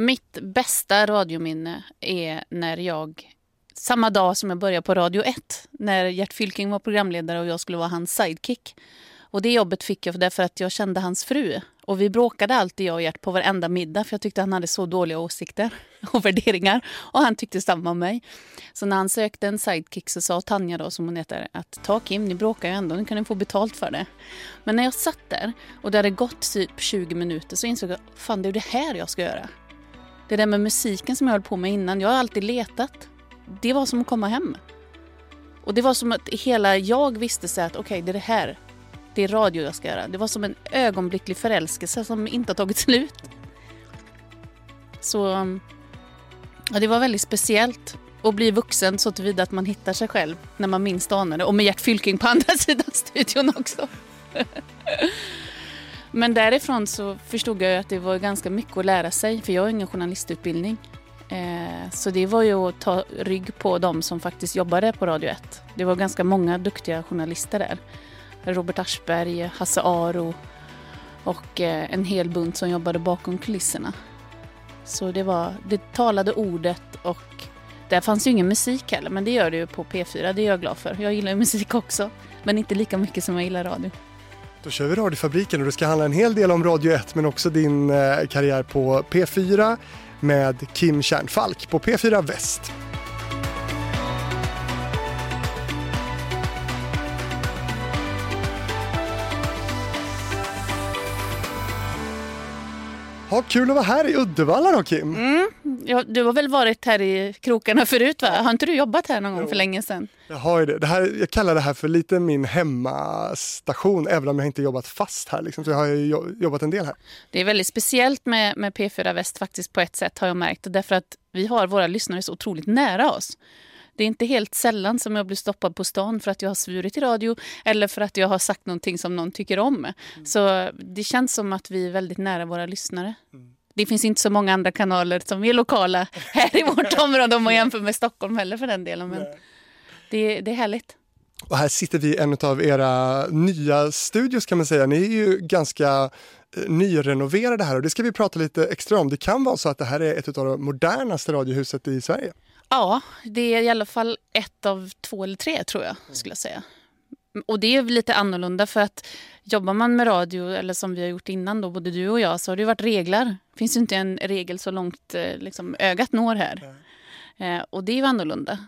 Mitt bästa radiominne är när jag, samma dag som jag började på Radio 1, när Gert Fylking var programledare och jag skulle vara hans sidekick. Och det jobbet fick jag därför att jag kände hans fru. Och vi bråkade alltid jag och Gert på varenda middag för jag tyckte han hade så dåliga åsikter och värderingar. Och han tyckte samma om mig. Så när han sökte en sidekick så sa Tanja då, som hon heter, att ta Kim, ni bråkar ju ändå, nu kan ni få betalt för det. Men när jag satt där och det hade gått typ 20 minuter så insåg jag, fan det är det här jag ska göra. Det där med musiken som jag höll på med innan, jag har alltid letat. Det var som att komma hem. Och det var som att hela jag visste sig att okej, okay, det är det här det är radio jag ska göra. Det var som en ögonblicklig förälskelse som inte har tagit slut. Så um, ja, det var väldigt speciellt att bli vuxen så tillvida att man hittar sig själv när man minst anar det. Och med Gert Fylking på andra sidan studion också. Men därifrån så förstod jag att det var ganska mycket att lära sig för jag har ingen journalistutbildning. Eh, så det var ju att ta rygg på de som faktiskt jobbade på Radio 1. Det var ganska många duktiga journalister där. Robert Aschberg, Hasse Aro och eh, en hel bunt som jobbade bakom kulisserna. Så det var det talade ordet och där fanns ju ingen musik heller men det gör det ju på P4, det är jag glad för. Jag gillar ju musik också men inte lika mycket som jag gillar radio. Då kör vi Radiofabriken och det ska handla en hel del om Radio 1 men också din eh, karriär på P4 med Kim Kärnfalk på P4 Väst. Ha kul att vara här i Uddevalla då Kim. Mm. Ja, du har väl varit här i krokarna förut va? Har inte du jobbat här någon gång jo. för länge sedan? Jag har ju det. det här, jag kallar det här för lite min hemmastation även om jag inte jobbat fast här. Liksom. Så jag har jobbat en del här. Det är väldigt speciellt med, med P4 Väst faktiskt på ett sätt har jag märkt. Därför att vi har våra lyssnare så otroligt nära oss. Det är inte helt sällan som jag blir stoppad på stan för att jag har svurit i radio eller för att jag har sagt någonting som någon tycker om. Mm. Så det känns som att vi är väldigt nära våra lyssnare. Mm. Det finns inte så många andra kanaler som är lokala här i vårt område om man jämför med Stockholm heller för den delen. Men det, det är härligt. Och här sitter vi i en av era nya studios kan man säga. Ni är ju ganska eh, nyrenoverade här och det ska vi prata lite extra om. Det kan vara så att det här är ett av de modernaste radiohuset i Sverige. Ja, det är i alla fall ett av två eller tre tror jag skulle jag säga. Och det är lite annorlunda för att jobbar man med radio eller som vi har gjort innan då, både du och jag, så har det varit regler. Det finns ju inte en regel så långt eh, liksom, ögat når här. Eh, och det är ju annorlunda.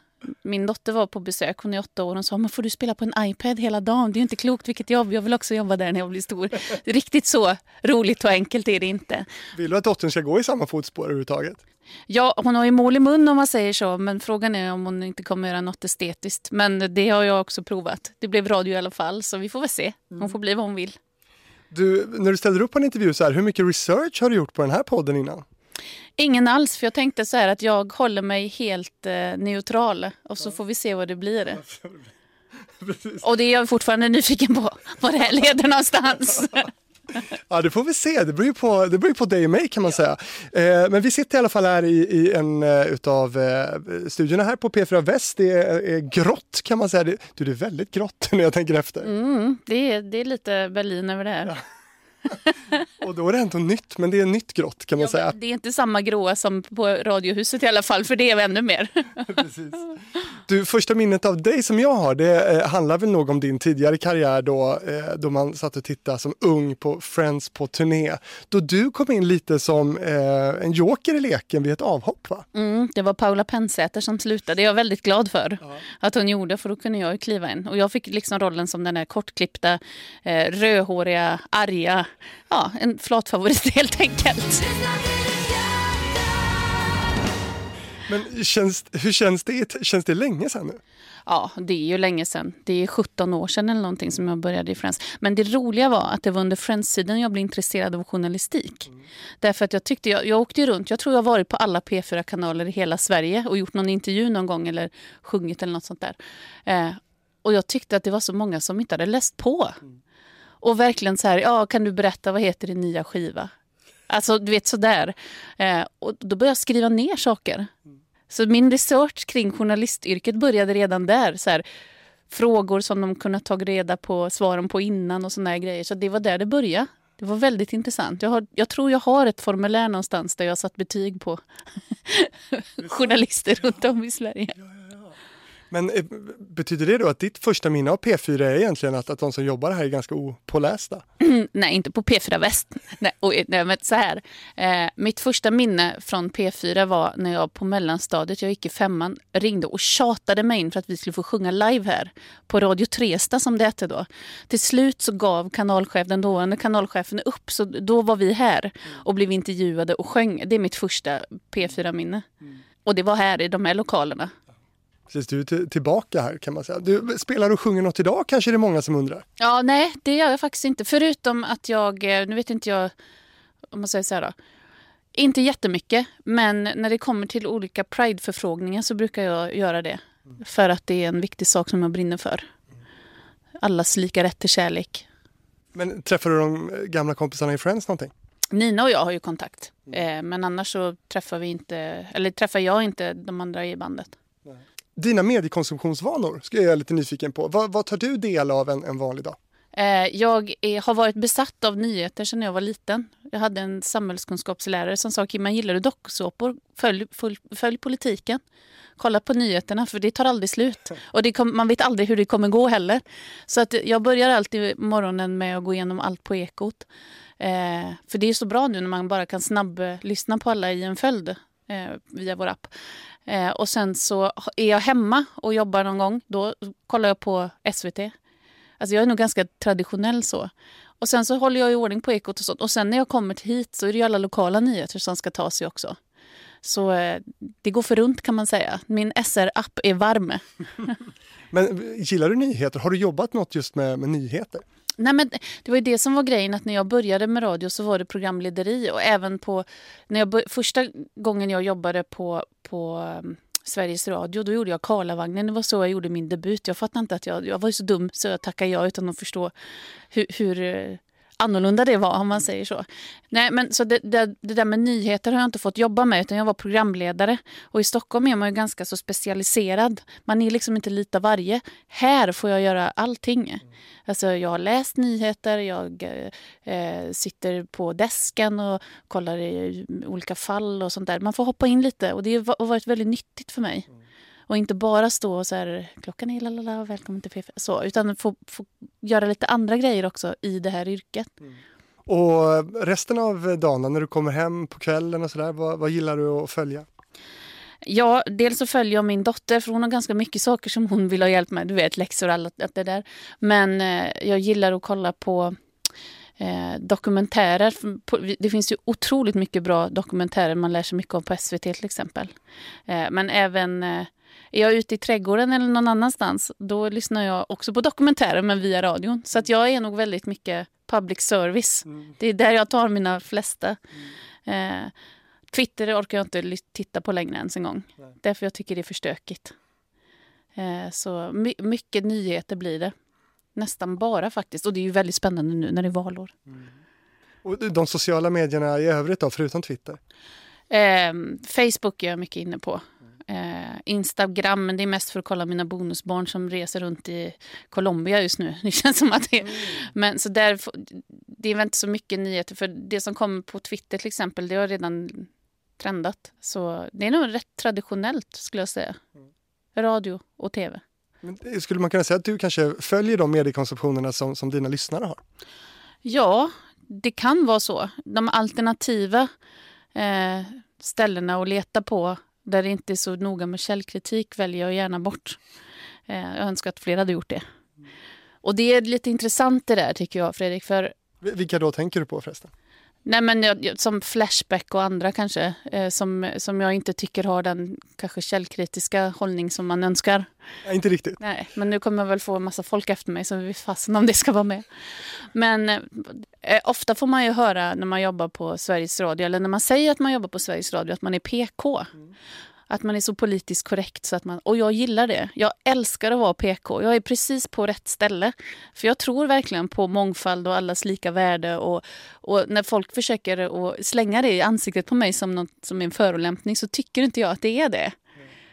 Min dotter var på besök, hon är åtta år, och sa men får du spela på en iPad hela dagen? Det är inte klokt vilket jobb, jag vill också jobba där när jag blir stor. Riktigt så roligt och enkelt är det inte. Vill du att dottern ska gå i samma fotspår överhuvudtaget? Ja, hon har ju mål i mun om man säger så, men frågan är om hon inte kommer göra något estetiskt. Men det har jag också provat. Det blev radio i alla fall, så vi får väl se. Hon mm. får bli vad hon vill. Du, när du ställer upp på en intervju så här, hur mycket research har du gjort på den här podden innan? Ingen alls, för jag tänkte så här att jag håller mig helt eh, neutral och så får vi se vad det blir. Och det är jag fortfarande nyfiken på, vad det här leder någonstans. Ja, det får vi se. Det beror ju på, det beror på dig och mig kan man säga. Eh, men vi sitter i alla fall här i, i en uh, utav uh, studierna här på P4 Väst. Det är, är grått kan man säga. Det, du, det är väldigt grått när jag tänker efter. Mm, det, är, det är lite Berlin över det här. Ja. och då är det ändå nytt, men det är nytt grått kan man ja, säga. Det är inte samma gråa som på Radiohuset i alla fall, för det är ännu mer. Precis. Du, första minnet av dig som jag har, det eh, handlar väl nog om din tidigare karriär då, eh, då man satt och tittade som ung på Friends på turné. Då du kom in lite som eh, en joker i leken vid ett avhopp va? Mm, det var Paula Pensäter som slutade, det är jag väldigt glad för ja. att hon gjorde, för då kunde jag kliva in. Och jag fick liksom rollen som den där kortklippta, eh, rödhåriga, arga ja, en flatfavorit helt enkelt. Men känns, hur känns det? Känns det länge sedan nu? Ja, det är ju länge sedan. Det är 17 år sedan eller någonting som jag började i Friends. Men det roliga var att det var under Friends-tiden jag blev intresserad av journalistik. Mm. Därför att jag tyckte, jag, jag åkte runt, jag tror jag varit på alla P4-kanaler i hela Sverige och gjort någon intervju någon gång eller sjungit eller något sånt där. Eh, och jag tyckte att det var så många som inte hade läst på. Mm. Och verkligen så här, ja kan du berätta vad heter din nya skiva? Alltså du vet sådär. Eh, och då började jag skriva ner saker. Så min research kring journalistyrket började redan där. Så här, frågor som de kunnat ta reda på svaren på innan och sådana grejer. Så det var där det började. Det var väldigt intressant. Jag, har, jag tror jag har ett formulär någonstans där jag har satt betyg på journalister runt om i Sverige. Men eh, betyder det då att ditt första minne av P4 är egentligen att, att de som jobbar här är ganska opålästa? nej, inte på P4 Väst. nej, och, nej, men så här. Eh, mitt första minne från P4 var när jag på mellanstadiet, jag gick i femman, ringde och tjatade mig in för att vi skulle få sjunga live här på Radio Tresta som det hette då. Till slut så gav kanalchef, den dåvarande kanalchefen upp, så då var vi här och blev intervjuade och sjöng. Det är mitt första P4-minne. Mm. Och det var här i de här lokalerna. Precis, du är tillbaka här kan man säga. Du, spelar och sjunger något idag kanske det är många som undrar? Ja, nej det gör jag faktiskt inte. Förutom att jag, eh, nu vet inte jag om man säger så här då. Inte jättemycket, men när det kommer till olika Pride-förfrågningar så brukar jag göra det. För att det är en viktig sak som jag brinner för. Allas lika rätt till kärlek. Men träffar du de gamla kompisarna i Friends någonting? Nina och jag har ju kontakt. Mm. Eh, men annars så träffar vi inte, eller träffar jag inte de andra i bandet. Dina mediekonsumtionsvanor ska jag är lite nyfiken på. Vad, vad tar du del av en, en vanlig dag? Eh, jag är, har varit besatt av nyheter sedan jag var liten. Jag hade en samhällskunskapslärare som sa Kim, gillar du dokusåpor? Följ, följ, följ, politiken. Kolla på nyheterna för det tar aldrig slut. Och kom, man vet aldrig hur det kommer gå heller. Så att jag börjar alltid morgonen med att gå igenom allt på Ekot. Eh, för det är så bra nu när man bara kan snabb lyssna på alla i en följd eh, via vår app. Eh, och sen så är jag hemma och jobbar någon gång, då kollar jag på SVT. Alltså jag är nog ganska traditionell så. Och sen så håller jag i ordning på Ekot och sånt. Och sen när jag kommer hit så är det ju alla lokala nyheter som ska ta sig också. Så eh, det går för runt kan man säga. Min SR-app är varm. Men gillar du nyheter? Har du jobbat något just med, med nyheter? Nej, men det var ju det som var grejen, att när jag började med radio så var det programlederi. Och även på, när jag, första gången jag jobbade på, på um, Sveriges Radio, då gjorde jag Karlavagnen. Det var så jag gjorde min debut. Jag fattade inte att jag, jag var så dum så jag tackade ja utan att förstå hur, hur annorlunda det var om man säger så. Nej, men så det, det, det, där med nyheter har jag inte fått jobba med utan jag var programledare. Och i Stockholm är man ju ganska så specialiserad. Man är liksom inte lite varje. Här får jag göra allting. Alltså jag har läst nyheter, jag eh, sitter på desken och kollar i olika fall och sånt där. Man får hoppa in lite och det har varit väldigt nyttigt för mig. Och inte bara stå och så här, klockan är lalala, välkommen till PF. Så, utan få, få göra lite andra grejer också i det här yrket. Mm. Och resten av dagen, när du kommer hem på kvällen och sådär, vad, vad gillar du att följa? Ja, dels så följer jag min dotter för hon har ganska mycket saker som hon vill ha hjälp med. Du vet läxor och allt det där. Men eh, jag gillar att kolla på eh, dokumentärer. Det finns ju otroligt mycket bra dokumentärer man lär sig mycket om på SVT till exempel. Eh, men även eh, är jag ute i trädgården eller någon annanstans, då lyssnar jag också på dokumentärer men via radion. Så att jag är nog väldigt mycket public service. Mm. Det är där jag tar mina flesta. Mm. Eh, Twitter orkar jag inte titta på längre ens en gång. Nej. Därför jag tycker det är för stökigt. Eh, så my mycket nyheter blir det. Nästan bara faktiskt. Och det är ju väldigt spännande nu när det är valår. Mm. Och de sociala medierna i övrigt då, förutom Twitter? Eh, Facebook är jag mycket inne på. Instagram, men det är mest för att kolla mina bonusbarn som reser runt i Colombia just nu. Det känns som att det mm. Men så där, det är väl inte så mycket nyheter. För det som kommer på Twitter till exempel, det har redan trendat. Så det är nog rätt traditionellt skulle jag säga. Mm. Radio och tv. Men skulle man kunna säga att du kanske följer de mediekonsumtionerna som, som dina lyssnare har? Ja, det kan vara så. De alternativa eh, ställena att leta på där det inte är så noga med källkritik väljer jag gärna bort. Eh, jag önskar att fler hade gjort det. Och det är lite intressant det där tycker jag Fredrik. För... Vilka då tänker du på förresten? Nej, men jag, som Flashback och andra kanske, eh, som, som jag inte tycker har den kanske källkritiska hållning som man önskar. Ja, inte riktigt. Nej, men nu kommer jag väl få en massa folk efter mig så vi fasen om det ska vara med. Men eh, ofta får man ju höra när man jobbar på Sveriges Radio, eller när man säger att man jobbar på Sveriges Radio, att man är PK. Mm. Att man är så politiskt korrekt. Så att man, och jag gillar det. Jag älskar att vara PK. Jag är precis på rätt ställe. För jag tror verkligen på mångfald och allas lika värde. Och, och när folk försöker att slänga det i ansiktet på mig som, något, som en förolämpning så tycker inte jag att det är det.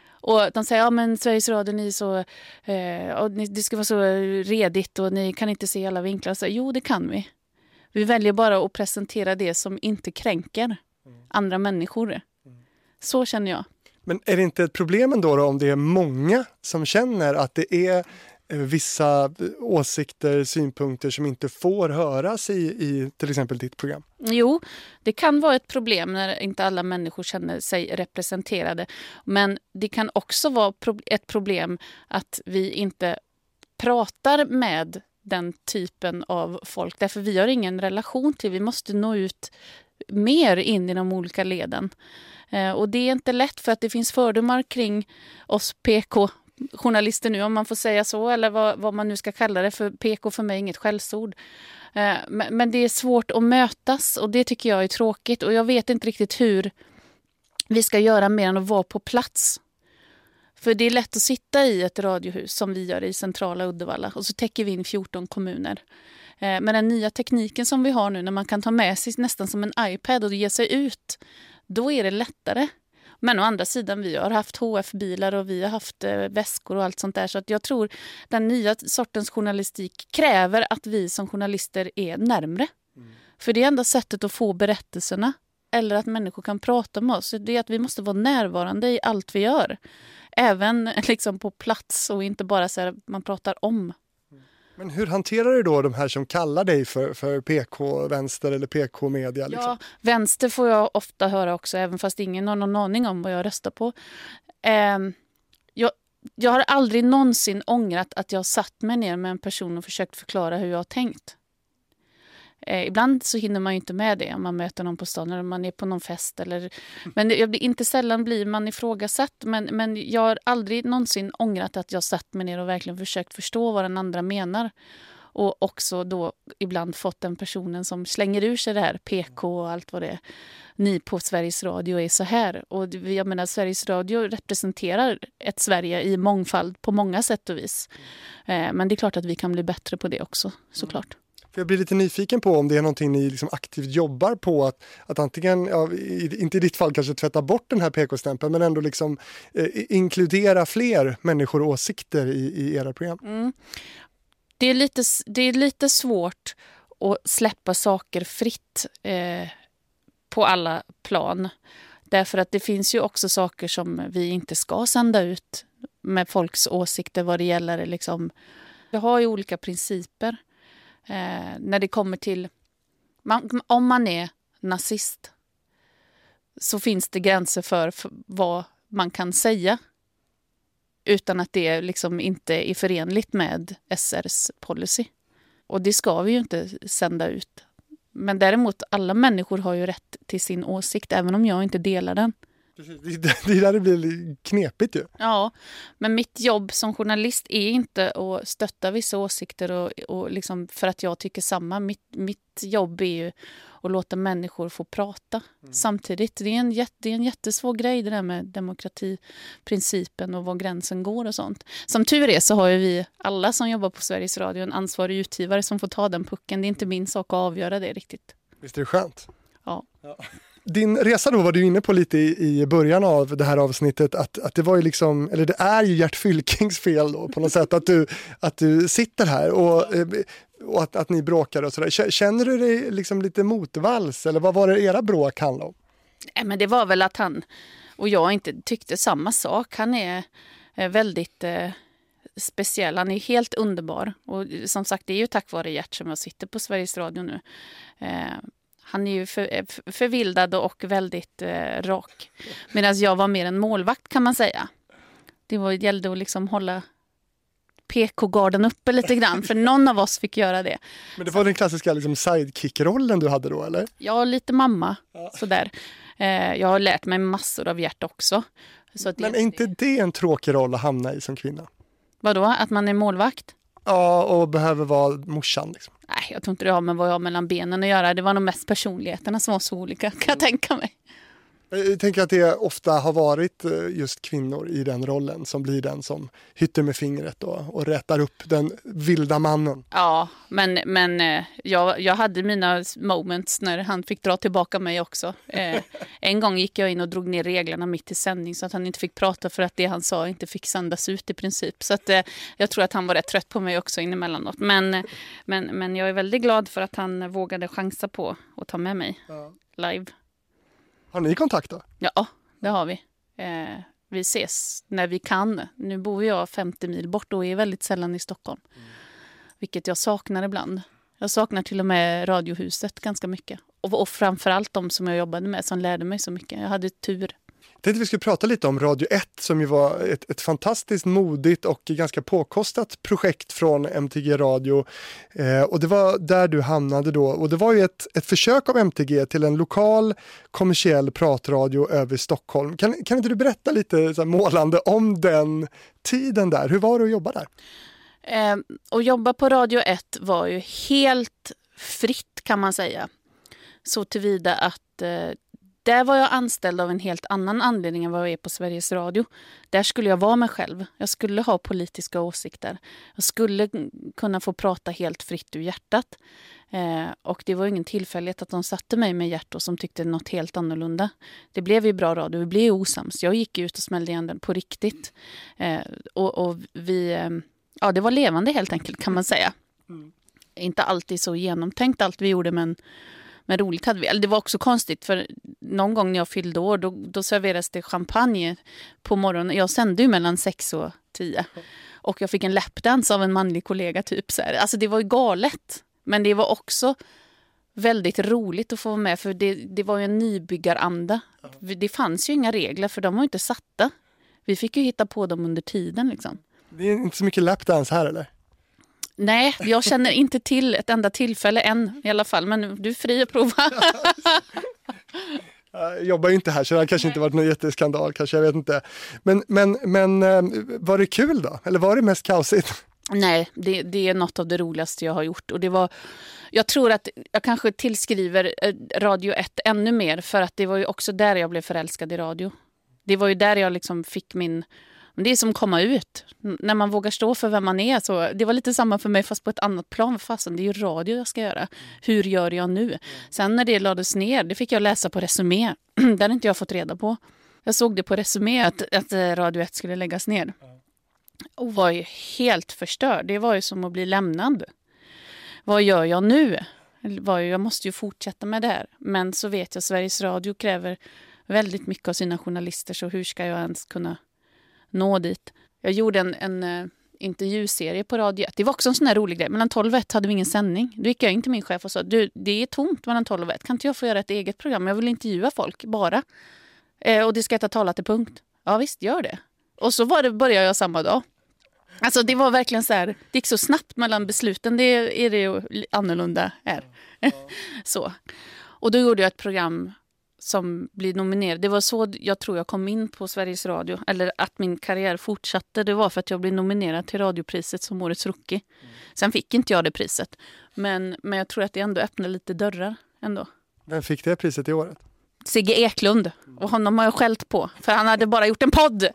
Och de säger, ja men Sveriges Radio, ni så, eh, ni, det ska vara så redigt och ni kan inte se alla vinklar. Så, jo, det kan vi. Vi väljer bara att presentera det som inte kränker andra människor. Så känner jag. Men är det inte ett problem ändå då, om det är många som känner att det är eh, vissa eh, åsikter, synpunkter som inte får höras i, i till exempel ditt program? Jo, det kan vara ett problem när inte alla människor känner sig representerade. Men det kan också vara ett problem att vi inte pratar med den typen av folk. Därför vi har ingen relation till, vi måste nå ut mer in i de olika leden. Eh, och det är inte lätt för att det finns fördomar kring oss PK journalister nu, om man får säga så, eller vad, vad man nu ska kalla det. För PK för mig är inget skällsord. Eh, men, men det är svårt att mötas och det tycker jag är tråkigt. Och jag vet inte riktigt hur vi ska göra mer än att vara på plats. För det är lätt att sitta i ett radiohus som vi gör i centrala Uddevalla och så täcker vi in 14 kommuner. Eh, med den nya tekniken som vi har nu när man kan ta med sig nästan som en iPad och ge sig ut, då är det lättare. Men å andra sidan, vi har haft HF-bilar och vi har haft eh, väskor och allt sånt där. Så att jag tror den nya sortens journalistik kräver att vi som journalister är närmre. Mm. För det är enda sättet att få berättelserna eller att människor kan prata med oss. Det är att vi måste vara närvarande i allt vi gör. Även liksom på plats och inte bara så här, man pratar om. Men hur hanterar du då de här som kallar dig för, för PK-vänster eller PK-media? Liksom? Ja, vänster får jag ofta höra också, även fast ingen har någon aning om vad jag röstar på. Eh, jag, jag har aldrig någonsin ångrat att jag satt mig ner med en person och försökt förklara hur jag har tänkt. Eh, ibland så hinner man inte med det om man möter någon på stan eller man är på någon fest. Eller, men det, inte sällan blir man ifrågasatt. Men, men jag har aldrig någonsin ångrat att jag satt mig ner och verkligen försökt förstå vad den andra menar. Och också då ibland fått den personen som slänger ur sig det här PK och allt vad det är. Ni på Sveriges Radio är så här. Och jag menar Sveriges Radio representerar ett Sverige i mångfald på många sätt och vis. Eh, men det är klart att vi kan bli bättre på det också såklart. Jag blir lite nyfiken på om det är någonting ni liksom aktivt jobbar på att, att antingen, ja, inte i ditt fall kanske tvätta bort den här PK-stämpeln men ändå liksom eh, inkludera fler människor och åsikter i, i era program. Mm. Det, är lite, det är lite svårt att släppa saker fritt eh, på alla plan. Därför att det finns ju också saker som vi inte ska sända ut med folks åsikter vad det gäller. Liksom. Vi har ju olika principer eh, när det kommer till... Man, om man är nazist så finns det gränser för, för vad man kan säga utan att det liksom inte är förenligt med SRs policy. Och det ska vi ju inte sända ut. Men däremot, alla människor har ju rätt till sin åsikt, även om jag inte delar den. Det är där det blir knepigt ju. Ja, men mitt jobb som journalist är inte att stötta vissa åsikter och, och liksom för att jag tycker samma. Mitt, mitt jobb är ju att låta människor få prata mm. samtidigt. Det är, en, det är en jättesvår grej det där med demokratiprincipen och var gränsen går och sånt. Som tur är så har ju vi alla som jobbar på Sveriges Radio en ansvarig utgivare som får ta den pucken. Det är inte min sak att avgöra det riktigt. Visst är det skönt? Ja. ja din resa då var du inne på lite i, i början av det här avsnittet att, att det var ju liksom, eller det är ju Gert Fylkings fel då på något sätt att du, att du sitter här och, eh, och att, att ni bråkar och sådär. Känner du dig liksom lite motvalls eller vad var det era bråk handlade om? Nej, men det var väl att han och jag inte tyckte samma sak. Han är väldigt eh, speciell. Han är helt underbar. Och som sagt, det är ju tack vare Gert som jag sitter på Sveriges Radio nu. Eh, han är ju för, eh, förvildad och väldigt eh, rak. Medan jag var mer en målvakt kan man säga. Det var, gällde att liksom hålla PK-garden uppe lite grann, för någon av oss fick göra det. Men det var den klassiska liksom, sidekick-rollen du hade då, eller? Ja, lite mamma. Ja. Sådär. Eh, jag har lärt mig massor av Gert också. Men är inte det en tråkig roll att hamna i som kvinna? Vadå, att man är målvakt? Ja, och behöver vara morsan. Liksom. Nej, jag tror inte det har med vad jag har mellan benen att göra. Det var nog mest personligheterna som var så olika, kan jag tänka mig. Jag tänker att det ofta har varit eh, just kvinnor i den rollen som blir den som hytter med fingret och, och rätar upp den vilda mannen. Ja, men, men eh, jag, jag hade mina moments när han fick dra tillbaka mig också. Eh, en gång gick jag in och drog ner reglerna mitt i sändning så att han inte fick prata för att det han sa inte fick sändas ut i princip. Så att, jag tror att han var rätt trött på mig också inemellanåt. Men, men, men jag är väldigt glad för att han vågade chansa på att ta med mig ja. live. Har ni kontakt då? Ja, det har vi. Eh, vi ses när vi kan. Nu bor jag 50 mil bort och är väldigt sällan i Stockholm. Mm. Vilket jag saknar ibland. Jag saknar till och med Radiohuset ganska mycket. Och, och framförallt de som jag jobbade med som lärde mig så mycket. Jag hade tur. Jag tänkte vi skulle prata lite om Radio 1 som ju var ett, ett fantastiskt modigt och ganska påkostat projekt från MTG Radio. Eh, och det var där du hamnade då och det var ju ett, ett försök av MTG till en lokal kommersiell pratradio över Stockholm. Kan, kan inte du berätta lite så målande om den tiden där? Hur var det att jobba där? Eh, att jobba på Radio 1 var ju helt fritt kan man säga. Så tillvida att eh, där var jag anställd av en helt annan anledning än vad jag är på Sveriges Radio. Där skulle jag vara mig själv. Jag skulle ha politiska åsikter. Jag skulle kunna få prata helt fritt ur hjärtat. Eh, och det var ingen tillfällighet att de satte mig med hjärtat som tyckte något helt annorlunda. Det blev ju bra radio, vi blev osams. Jag gick ut och smällde igen den på riktigt. Eh, och, och, vi, eh, ja det var levande helt enkelt kan man säga. Mm. Inte alltid så genomtänkt allt vi gjorde men men roligt hade vi. Det var också konstigt för någon gång när jag fyllde år då, då serverades det champagne på morgonen. Jag sände ju mellan sex och tio. Och jag fick en lapdance av en manlig kollega. typ så här. Alltså det var ju galet. Men det var också väldigt roligt att få vara med för det, det var ju en nybyggaranda. Det fanns ju inga regler för de var inte satta. Vi fick ju hitta på dem under tiden. Liksom. Det är inte så mycket lapdance här eller? Nej, jag känner inte till ett enda tillfälle än i alla fall. Men du är fri att prova. Jag jobbar ju inte här så det har kanske inte varit någon jätteskandal kanske, jag vet inte. Men, men, men eh, var det kul då? Eller var det mest kaosigt? Nej, det, det är något av det roligaste jag har gjort. Och det var, jag tror att jag kanske tillskriver eh, Radio 1 ännu mer för att det var ju också där jag blev förälskad i radio. Det var ju där jag liksom fick min men det är som att komma ut. När man vågar stå för vem man är. Så det var lite samma för mig fast på ett annat plan. Fasen, det är ju radio jag ska göra. Hur gör jag nu? Sen när det lades ner, det fick jag läsa på Resumé. det hade inte jag fått reda på. Jag såg det på Resumé att, att eh, Radio 1 skulle läggas ner. Och var ju helt förstörd. Det var ju som att bli lämnad. Vad gör jag nu? Jag måste ju fortsätta med det här. Men så vet jag Sveriges Radio kräver väldigt mycket av sina journalister så hur ska jag ens kunna nå dit. Jag gjorde en, en uh, intervjuserie på Radio 1. Det var också en sån här rolig grej. Mellan 12 och 1 hade vi ingen sändning. Då gick jag in till min chef och sa du, det är tomt mellan 12 och 1. Kan inte jag få göra ett eget program? Jag vill intervjua folk bara. Eh, och det ska heta Tala till punkt. Ja visst, gör det. Och så var det, började jag samma dag. Alltså det var verkligen så här, det gick så snabbt mellan besluten. Det är det ju annorlunda här. Ja. så. Och då gjorde jag ett program som blir nominerad. Det var så jag tror jag kom in på Sveriges Radio, eller att min karriär fortsatte. Det var för att jag blev nominerad till radiopriset som Årets Rookie. Mm. Sen fick inte jag det priset, men, men jag tror att det ändå öppnade lite dörrar ändå. Vem fick det priset i året? Sigge Eklund. Och honom har jag skällt på, för han hade bara gjort en podd.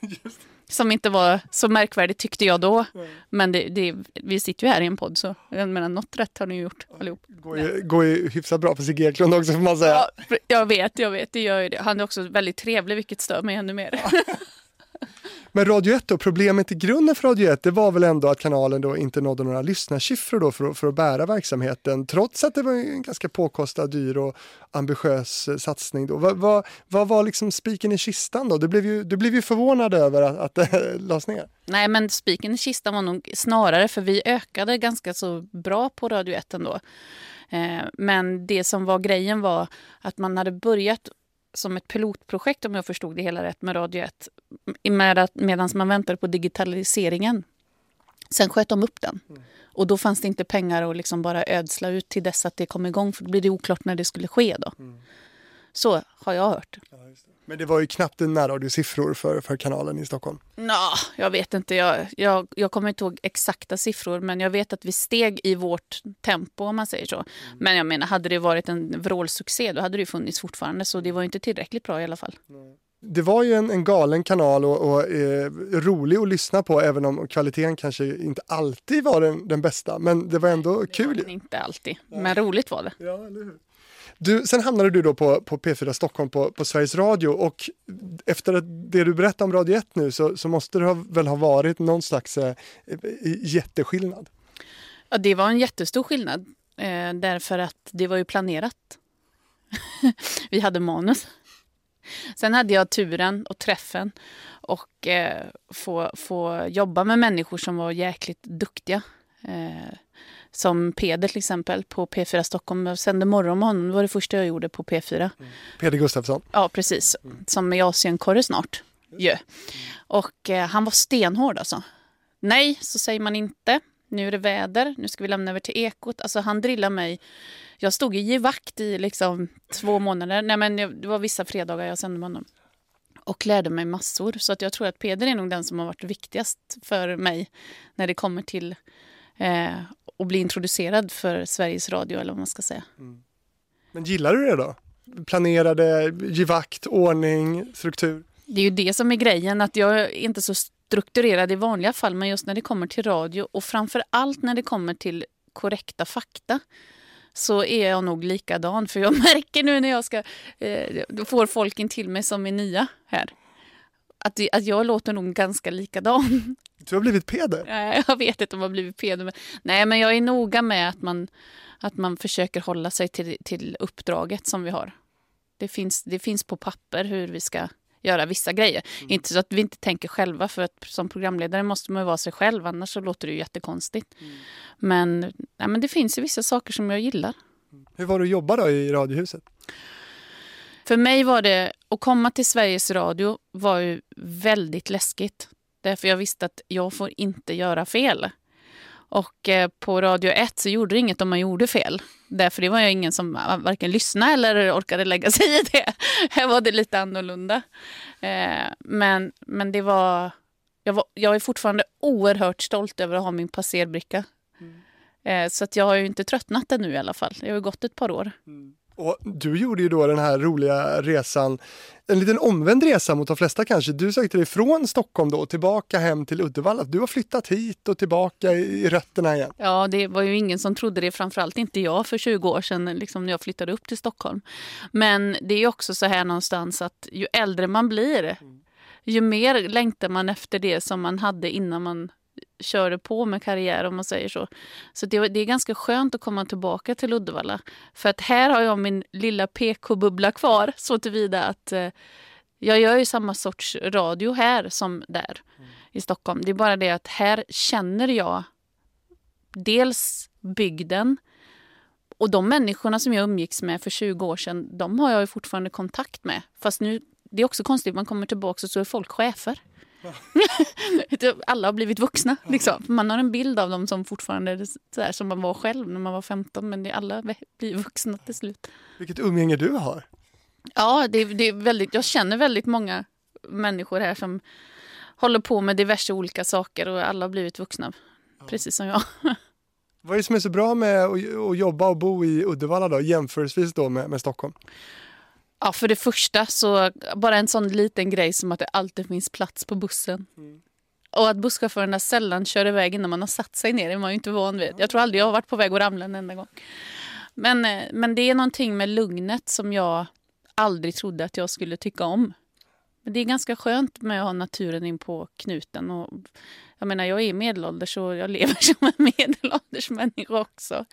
som inte var så märkvärdigt tyckte jag då. Mm. Men det, det, vi sitter ju här i en podd så jag menar, något rätt har ni gjort allihop. Går ju, går ju hyfsat bra för Sigge Eklund också får man säga. Ja, jag vet, jag vet, det gör ju det. Han är också väldigt trevlig vilket stör mig ännu mer. Men Radio 1 då, problemet i grunden för Radio 1 det var väl ändå att kanalen då inte nådde några lyssnarsiffror då för, för att bära verksamheten trots att det var en ganska påkostad, dyr och ambitiös eh, satsning. Då. Vad, vad, vad var liksom spiken i kistan då? Du blev ju, du blev ju förvånad över att, att det lades ner. Nej men spiken i kistan var nog snarare för vi ökade ganska så bra på Radio 1 ändå. Eh, men det som var grejen var att man hade börjat som ett pilotprojekt om jag förstod det hela rätt med Radio 1 med medan man väntade på digitaliseringen. Sen sköt de upp den. Mm. Och då fanns det inte pengar att liksom bara ödsla ut till dess att det kom igång för då blir det oklart när det skulle ske. Då. Mm. Så har jag hört. Men det var ju knappt närradiosiffror för, för kanalen i Stockholm. Nå, jag vet inte. Jag, jag, jag kommer inte ihåg exakta siffror men jag vet att vi steg i vårt tempo om man säger så. Men jag menar, hade det varit en vrålsuccé då hade det funnits fortfarande så det var inte tillräckligt bra i alla fall. Det var ju en, en galen kanal och, och eh, rolig att lyssna på även om kvaliteten kanske inte alltid var den, den bästa. Men det var ändå Det kul. var inte alltid, men roligt var det. Ja, eller hur? Du, sen hamnade du då på, på P4 Stockholm på, på Sveriges Radio och efter det du berättar om Radio 1 nu så, så måste det ha, väl ha varit någon slags eh, eh, jätteskillnad. Ja, det var en jättestor skillnad eh, därför att det var ju planerat. vi hade manus. Sen hade jag turen och träffen och eh, få, få jobba med människor som var jäkligt duktiga. Eh, som Peder till exempel på P4 Stockholm. Jag sände morgon med honom. Det var det första jag gjorde på P4. Peder Gustafsson. Ja, precis. Som är Asienkorre snart. Ju. Och eh, han var stenhård alltså. Nej, så säger man inte. Nu är det väder, nu ska vi lämna över till Ekot. Alltså han drillade mig. Jag stod i givakt i liksom två månader. Nej, men det var vissa fredagar jag sände med honom. Och lärde mig massor. Så att jag tror att Peder är nog den som har varit viktigast för mig när det kommer till eh, att bli introducerad för Sveriges Radio eller vad man ska säga. Men gillar du det då? Planerade, givakt, ordning, struktur? Det är ju det som är grejen, att jag är inte så strukturerad i vanliga fall, men just när det kommer till radio och framför allt när det kommer till korrekta fakta så är jag nog likadan. För jag märker nu när jag ska, eh, får folk in till mig som är nya här. Att, att jag låter nog ganska likadan. Du har blivit Peder? Jag vet inte om jag har blivit pedo. Men, nej, men jag är noga med att man, att man försöker hålla sig till, till uppdraget som vi har. Det finns, det finns på papper hur vi ska göra vissa grejer. Inte så att vi inte tänker själva, för att som programledare måste man vara sig själv, annars så låter det ju jättekonstigt. Men, nej, men det finns ju vissa saker som jag gillar. Hur var det att jobba då i Radiohuset? För mig var det, att komma till Sveriges Radio var ju väldigt läskigt. Därför jag visste att jag får inte göra fel. Och eh, på Radio 1 så gjorde det inget om man gjorde fel. Därför det var jag ingen som varken lyssnade eller orkade lägga sig i det. Här var det lite annorlunda. Eh, men, men det var jag, var... jag är fortfarande oerhört stolt över att ha min passerbricka. Eh, så att jag har ju inte tröttnat ännu i alla fall. Det har ju gått ett par år. Och du gjorde ju då den här roliga resan, en liten omvänd resa mot de flesta kanske. Du sökte dig från Stockholm då tillbaka hem till Uddevalla. Du har flyttat hit och tillbaka i rötterna igen. Ja, det var ju ingen som trodde det, framförallt inte jag för 20 år sedan liksom när jag flyttade upp till Stockholm. Men det är också så här någonstans att ju äldre man blir, ju mer längtar man efter det som man hade innan man körde på med karriär om man säger så. Så det, det är ganska skönt att komma tillbaka till Uddevalla. För att här har jag min lilla PK-bubbla kvar så tillvida att eh, jag gör ju samma sorts radio här som där i Stockholm. Det är bara det att här känner jag dels bygden och de människorna som jag umgicks med för 20 år sedan, de har jag fortfarande kontakt med. Fast nu, det är också konstigt, man kommer tillbaka och så är folk chefer. Alla har blivit vuxna. Liksom. Man har en bild av dem som fortfarande är så här som man var själv när man var 15, men det alla blir vuxna till slut. Vilket umgänge du har. Ja, det, det är väldigt, jag känner väldigt många människor här som håller på med diverse olika saker och alla har blivit vuxna. Precis som jag. Vad är det som är så bra med att, att jobba och bo i Uddevalla då, jämförelsevis då med, med Stockholm? Ja, för det första så bara en sån liten grej som att det alltid finns plats på bussen. Och att busschaufförerna sällan kör iväg innan man har satt sig ner är man ju inte van vid. Jag tror aldrig jag har varit på väg att ramla en enda gång. Men, eh, men det är någonting med lugnet som jag aldrig trodde att jag skulle tycka om. Men det är ganska skönt med att ha naturen in på knuten. Och, jag menar, jag är medelålders och jag lever som en medelålders människa också.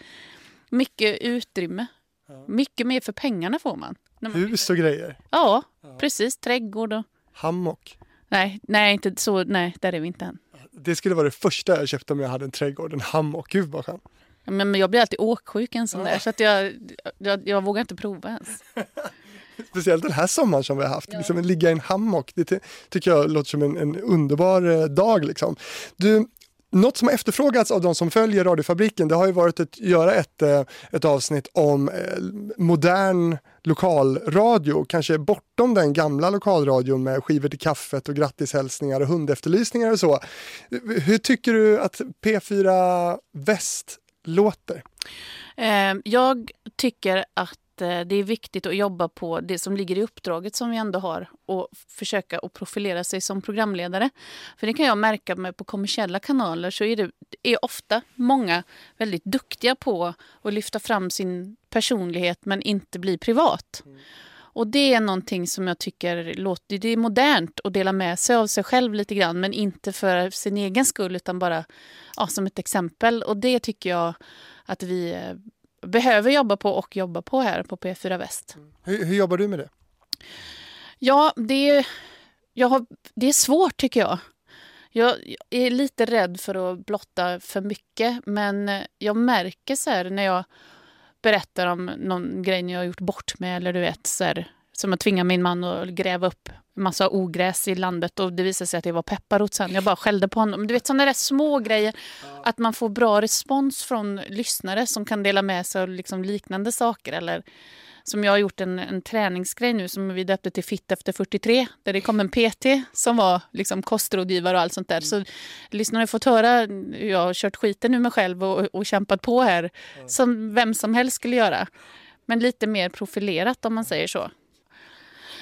Mycket utrymme. Mycket mer för pengarna får man. Man- Hus och grejer. Ja, precis. Trädgård och... Hammock. Nej, nej, inte så. Nej, där är vi inte än. Det skulle vara det första jag köpte om jag hade en trädgård, en hammock. Gud vad skönt. Men, men jag blir alltid åksjuk en sån där, så att jag, jag, jag vågar inte prova ens. Speciellt den här sommaren som vi har haft. Liksom, ligga i en hammock, det ty- tycker jag låter som en, en underbar eh, dag. Liksom. Du, något som har efterfrågats av de som följer Radiofabriken det har ju varit att göra ett, eh, ett avsnitt om eh, modern lokalradio, kanske bortom den gamla lokalradion med skivor till kaffet och grattishälsningar och hundefterlysningar och så. Hur tycker du att P4 Väst låter? Eh, jag tycker att Eh, det är viktigt att jobba på det som ligger i uppdraget som vi ändå har och försöka att profilera sig som programledare. För det kan jag märka med på kommersiella kanaler så är det är ofta många väldigt duktiga på att lyfta fram sin personlighet men inte bli privat. Mm. Och det är någonting som jag tycker låter, det är modernt att dela med sig av sig själv lite grann men inte för sin egen skull utan bara ja, som ett exempel. Och det tycker jag att vi eh, behöver jobba på och jobba på här på P4 Väst. Mm. Hur, hur jobbar du med det? Ja, det är, jag har, det är svårt tycker jag. Jag är lite rädd för att blotta för mycket men jag märker så här när jag berättar om någon grej jag har gjort bort med eller du vet så här, som att tvinga min man att gräva upp massa ogräs i landet och det visade sig att det var pepparrot sen. Jag bara skällde på honom. Du vet sådana där små grejer. Att man får bra respons från lyssnare som kan dela med sig av liksom liknande saker. Eller som jag har gjort en, en träningsgrej nu som vi döpte till Fitt efter 43. Där det kom en PT som var liksom kostrådgivare och allt sånt där. Så lyssnarna har fått höra hur jag har kört skiten ur mig själv och, och kämpat på här. Som vem som helst skulle göra. Men lite mer profilerat om man säger så.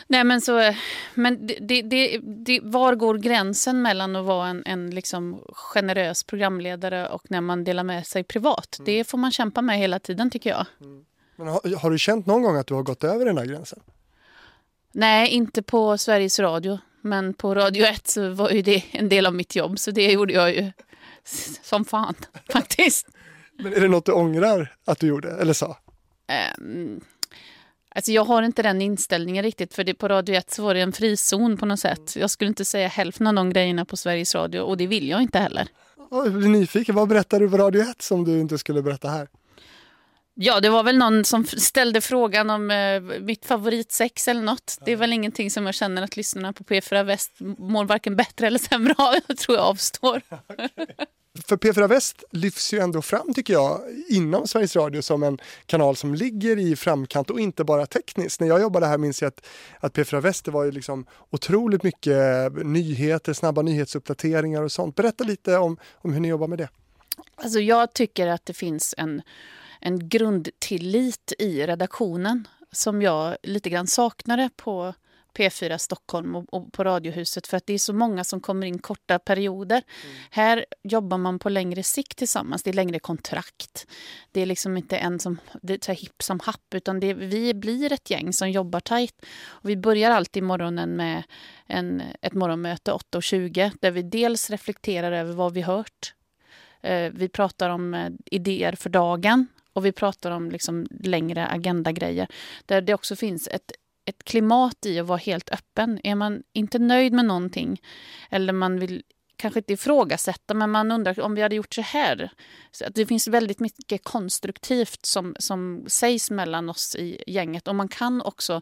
Nej men så, men det, det, det, var går gränsen mellan att vara en, en liksom generös programledare och när man delar med sig privat? Mm. Det får man kämpa med hela tiden tycker jag. Mm. Men har, har, du känt någon gång att du har gått över den här gränsen? Nej, inte på Sveriges Radio. Men på Radio 1 så var ju det en del av mitt jobb så det gjorde jag ju som fan faktiskt. Men är det något du ångrar att du gjorde eller sa? Um, Alltså jag har inte den inställningen riktigt, för det, på Radio 1 så var det en frizon på något sätt. Jag skulle inte säga hälften av de grejerna på Sveriges Radio och det vill jag inte heller. Jag blir nyfiken, vad berättar du på Radio 1 som du inte skulle berätta här? Ja, det var väl någon som ställde frågan om eh, mitt favoritsex eller något. Det är väl ingenting som jag känner att lyssnarna på P4 Väst mår varken bättre eller sämre av. Jag tror jag avstår. Okay. För P4 Väst lyfts ju ändå fram tycker jag inom Sveriges Radio som en kanal som ligger i framkant och inte bara tekniskt. När jag jobbade här minns jag att, att P4 Väst det var ju liksom otroligt mycket nyheter, snabba nyhetsuppdateringar och sånt. Berätta lite om, om hur ni jobbar med det. Alltså jag tycker att det finns en, en grundtillit i redaktionen som jag lite grann saknade på P4 Stockholm och, och, på Radiohuset för att det är så många som kommer in korta perioder. Mm. Här jobbar man på längre sikt tillsammans. Det är längre kontrakt. Det är liksom inte en som det är hipp som happ utan det, vi blir ett gäng som jobbar tajt. Och vi börjar alltid morgonen med en, ett morgonmöte 8.20 där vi dels reflekterar över vad vi hört. Eh, vi pratar om eh, idéer för dagen och vi pratar om liksom längre agendagrejer. Där det också finns ett ett klimat i att vara helt öppen. Är man inte nöjd med någonting eller man vill kanske inte ifrågasätta, men man undrar om vi hade gjort så här. Så att det finns väldigt mycket konstruktivt som, som sägs mellan oss i gänget och man kan också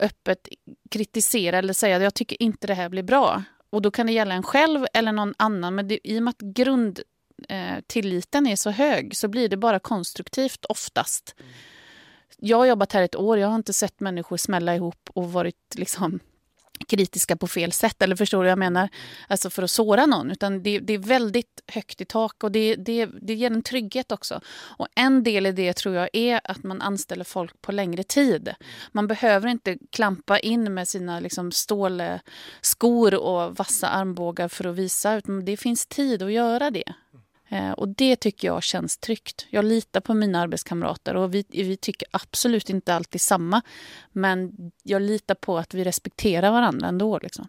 öppet kritisera eller säga att jag tycker inte det här blir bra. Och då kan det gälla en själv eller någon annan, men det, i och med att grundtilliten eh, är så hög så blir det bara konstruktivt oftast. Mm jag har jobbat här ett år. Jag har inte sett människor smälla ihop och varit liksom kritiska på fel sätt. Eller förstår du vad jag menar? Alltså för att såra någon. Utan det, det är väldigt högt i tak och det, det, det ger en trygghet också. Och en del i det tror jag är att man anställer folk på längre tid. Man behöver inte klampa in med sina liksom stålskor och vassa armbågar för att visa. Utan det finns tid att göra det. Eh, och det tycker jag känns tryggt. Jag litar på mina arbetskamrater och vi, vi tycker absolut inte alltid samma. Men jag litar på att vi respekterar varandra ändå. Liksom.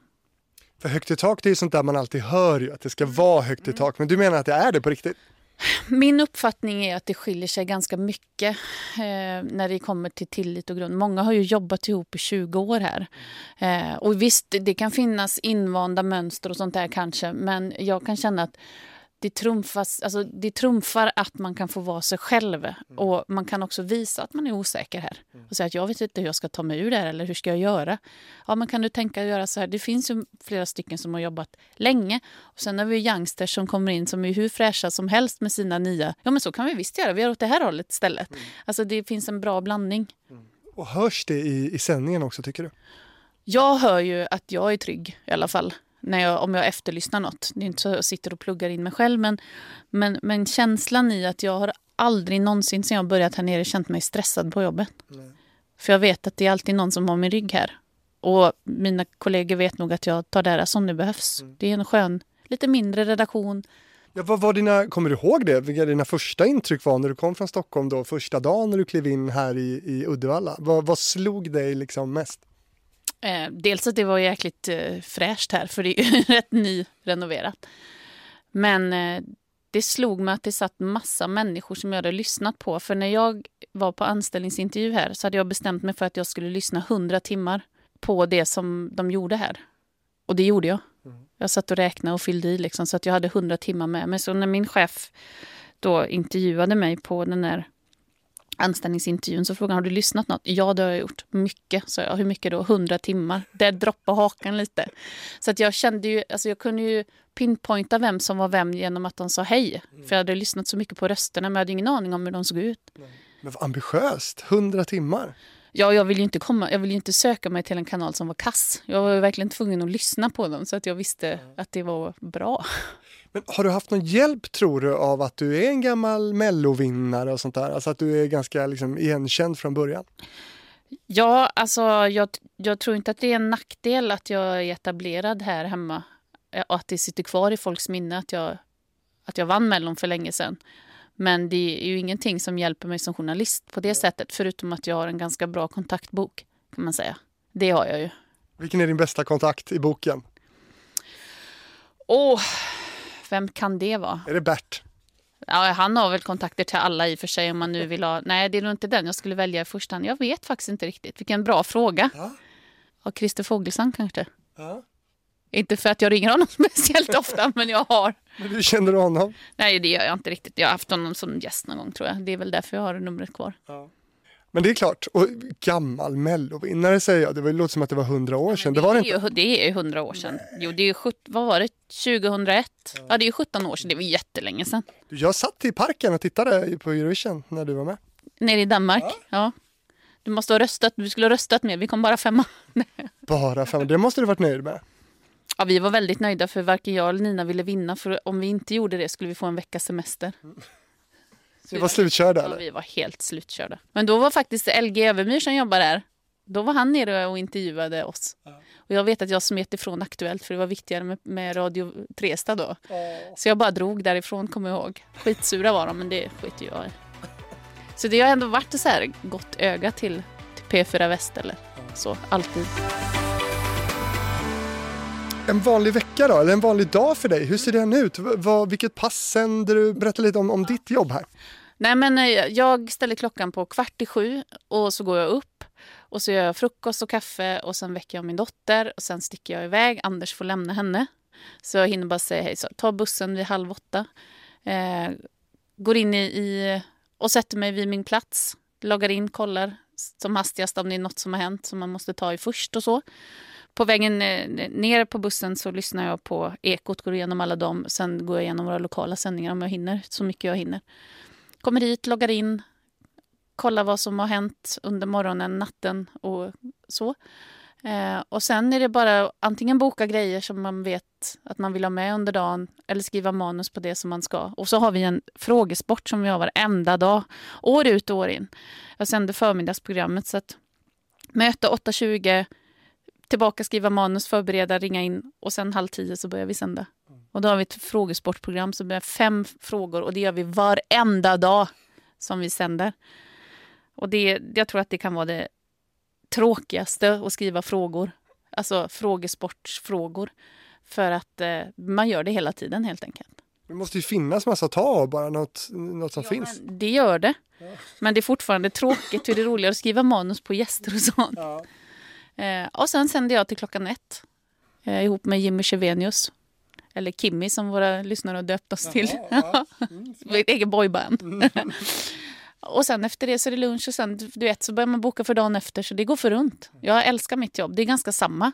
För högt i tak det är sånt där man alltid hör ju, att det ska vara högt i mm. tak. Men du menar att det är det på riktigt? Min uppfattning är att det skiljer sig ganska mycket eh, när det kommer till tillit och grund. Många har ju jobbat ihop i 20 år här. Eh, och visst, det kan finnas invanda mönster och sånt där kanske, men jag kan känna att det, trumfas, alltså det trumfar att man kan få vara sig själv. Mm. Och man kan också visa att man är osäker här. Mm. Och säga att jag vet inte hur jag ska ta mig ur det här eller hur ska jag göra? Ja, men kan du tänka att göra så här? Det finns ju flera stycken som har jobbat länge. Och sen har vi youngsters som kommer in som är hur fräscha som helst med sina nya. Ja, men så kan vi visst göra. Vi gör åt det här hållet istället. Mm. Alltså det finns en bra blandning. Mm. Och hörs det i, i sändningen också tycker du? Jag hör ju att jag är trygg i alla fall när jag, om jag efterlyssnar något. Det är inte så att jag sitter och pluggar in mig själv men, men, men känslan i att jag har aldrig någonsin sen jag börjat här nere känt mig stressad på jobbet. Nej. För jag vet att det är alltid någon som har min rygg här. Och mina kollegor vet nog att jag tar det som det behövs. Mm. Det är en skön, lite mindre redaktion. Ja, vad var dina, kommer du ihåg det? Vilka dina första intryck var när du kom från Stockholm då, första dagen när du klev in här i, i Uddevalla? Vad, vad slog dig liksom mest? Eh, dels att det var jäkligt eh, fräscht här, för det är rätt nyrenoverat. Men eh, det slog mig att det satt massa människor som jag hade lyssnat på. För när jag var på anställningsintervju här så hade jag bestämt mig för att jag skulle lyssna 100 timmar på det som de gjorde här. Och det gjorde jag. Mm. Jag satt och räknade och fyllde i liksom, så att jag hade 100 timmar med mig. Så när min chef då intervjuade mig på den här anställningsintervjun så frågade han, har du lyssnat något? Ja, det har jag gjort. Mycket, sa jag. Hur mycket då? 100 timmar. Där droppade hakan lite. Så att jag kände ju, alltså jag kunde ju pinpointa vem som var vem genom att de sa hej. Mm. För jag hade lyssnat så mycket på rösterna men jag hade ingen aning om hur de såg ut. Men vad ambitiöst, 100 timmar. Ja, jag vill ju inte komma, jag vill inte söka mig till en kanal som var kass. Jag var verkligen tvungen att lyssna på dem så att jag visste mm. att det var bra. Men har du haft någon hjälp tror du av att du är en gammal mellovinnare och sånt där? Alltså att du är ganska liksom, igenkänd från början? Ja, alltså jag, jag tror inte att det är en nackdel att jag är etablerad här hemma och att det sitter kvar i folks minne att jag, att jag vann Mellon för länge sedan. Men det är ju ingenting som hjälper mig som journalist på det sättet förutom att jag har en ganska bra kontaktbok kan man säga. Det har jag ju. Vilken är din bästa kontakt i boken? Åh, vem kan det vara? Är det Bert? Ja, han har väl kontakter till alla i och för sig om man nu vill ha. Nej, det är nog inte den jag skulle välja i första hand. Jag vet faktiskt inte riktigt. Vilken bra fråga. Ja. Ja, Christer Fogelsang kanske. Ja. Inte för att jag ringer honom speciellt ofta, men jag har. Men hur känner du honom? Nej, det gör jag inte riktigt. Jag har haft honom som gäst någon gång tror jag. Det är väl därför jag har numret kvar. Ja. Men det är klart, och gammal mellovinnare säger jag, det låter som att det var hundra år sedan. Det, det, var det, inte. Ju, det är ju hundra år sedan. Nej. Jo, det är ju, vad var det, 2001? Ja. ja. det är ju 17 år sedan, det var jättelänge sedan. Jag satt i parken och tittade på Eurovision när du var med. Nere i Danmark? Ja. ja. Du måste ha röstat, du skulle ha röstat mer, vi kom bara femma. bara femma, det måste du varit nöjd med. Ja, vi var väldigt nöjda för varken jag eller Nina ville vinna för om vi inte gjorde det skulle vi få en veckas semester. Mm. Vi var slutkörda? Ja, vi var helt slutkörda. Men då var faktiskt LG Övermyr som jobbar där. Då var han nere och intervjuade oss. Ja. Och jag vet att jag smet ifrån Aktuellt för det var viktigare med, med Radio Tresta då. Oh. Så jag bara drog därifrån kommer jag ihåg. Skitsura var de men det skit jag i. Så det har ändå varit ett så här gott öga till, till P4 Väst eller så, alltid. En vanlig vecka då, eller en vanlig dag för dig, hur ser den ut? Vad, vilket pass sänder du? Berätta lite om, om ditt jobb här. Nej, men eh, jag ställer klockan på kvart i sju och så går jag upp och så gör jag frukost och kaffe och sen väcker jag min dotter och sen sticker jag iväg. Anders får lämna henne. Så jag hinner bara säga hej. Så ta bussen vid halv åtta. Eh, går in i, i, och sätter mig vid min plats. Loggar in, kollar som hastigast om det är något som har hänt som man måste ta i först och så. På vägen eh, ner på bussen så lyssnar jag på Ekot, går igenom alla dem. Sen går jag igenom våra lokala sändningar om jag hinner, så mycket jag hinner. Kommer hit, loggar in, kollar vad som har hänt under morgonen, natten och så. Eh, och sen är det bara antingen boka grejer som man vet att man vill ha med under dagen eller skriva manus på det som man ska. Och så har vi en frågesport som vi har varenda dag, år ut och år in. Jag sänder förmiddagsprogrammet så att möte 8.20 tillbaka, skriva manus, förbereda, ringa in och sen halv tio så börjar vi sända. Och då har vi ett frågesportprogram som är fem frågor och det gör vi varenda dag som vi sänder. Och det, jag tror att det kan vara det tråkigaste att skriva frågor. Alltså frågesportsfrågor. För att eh, man gör det hela tiden helt enkelt. Det måste ju finnas massa att ta av, bara något, något som ja, finns. Det gör det. Ja. Men det är fortfarande tråkigt. Det är roligare att skriva manus på gäster och sånt. Ja. Eh, och sen sände jag till klockan ett eh, ihop med Jimmy Chevenius. Eller Kimmy som våra lyssnare har döpt oss till. Jaha, ja. Mm, Vårt eget boyband. och sen efter det så är det lunch och sen du vet, så börjar man boka för dagen efter. Så det går för runt. Jag älskar mitt jobb. Det är ganska samma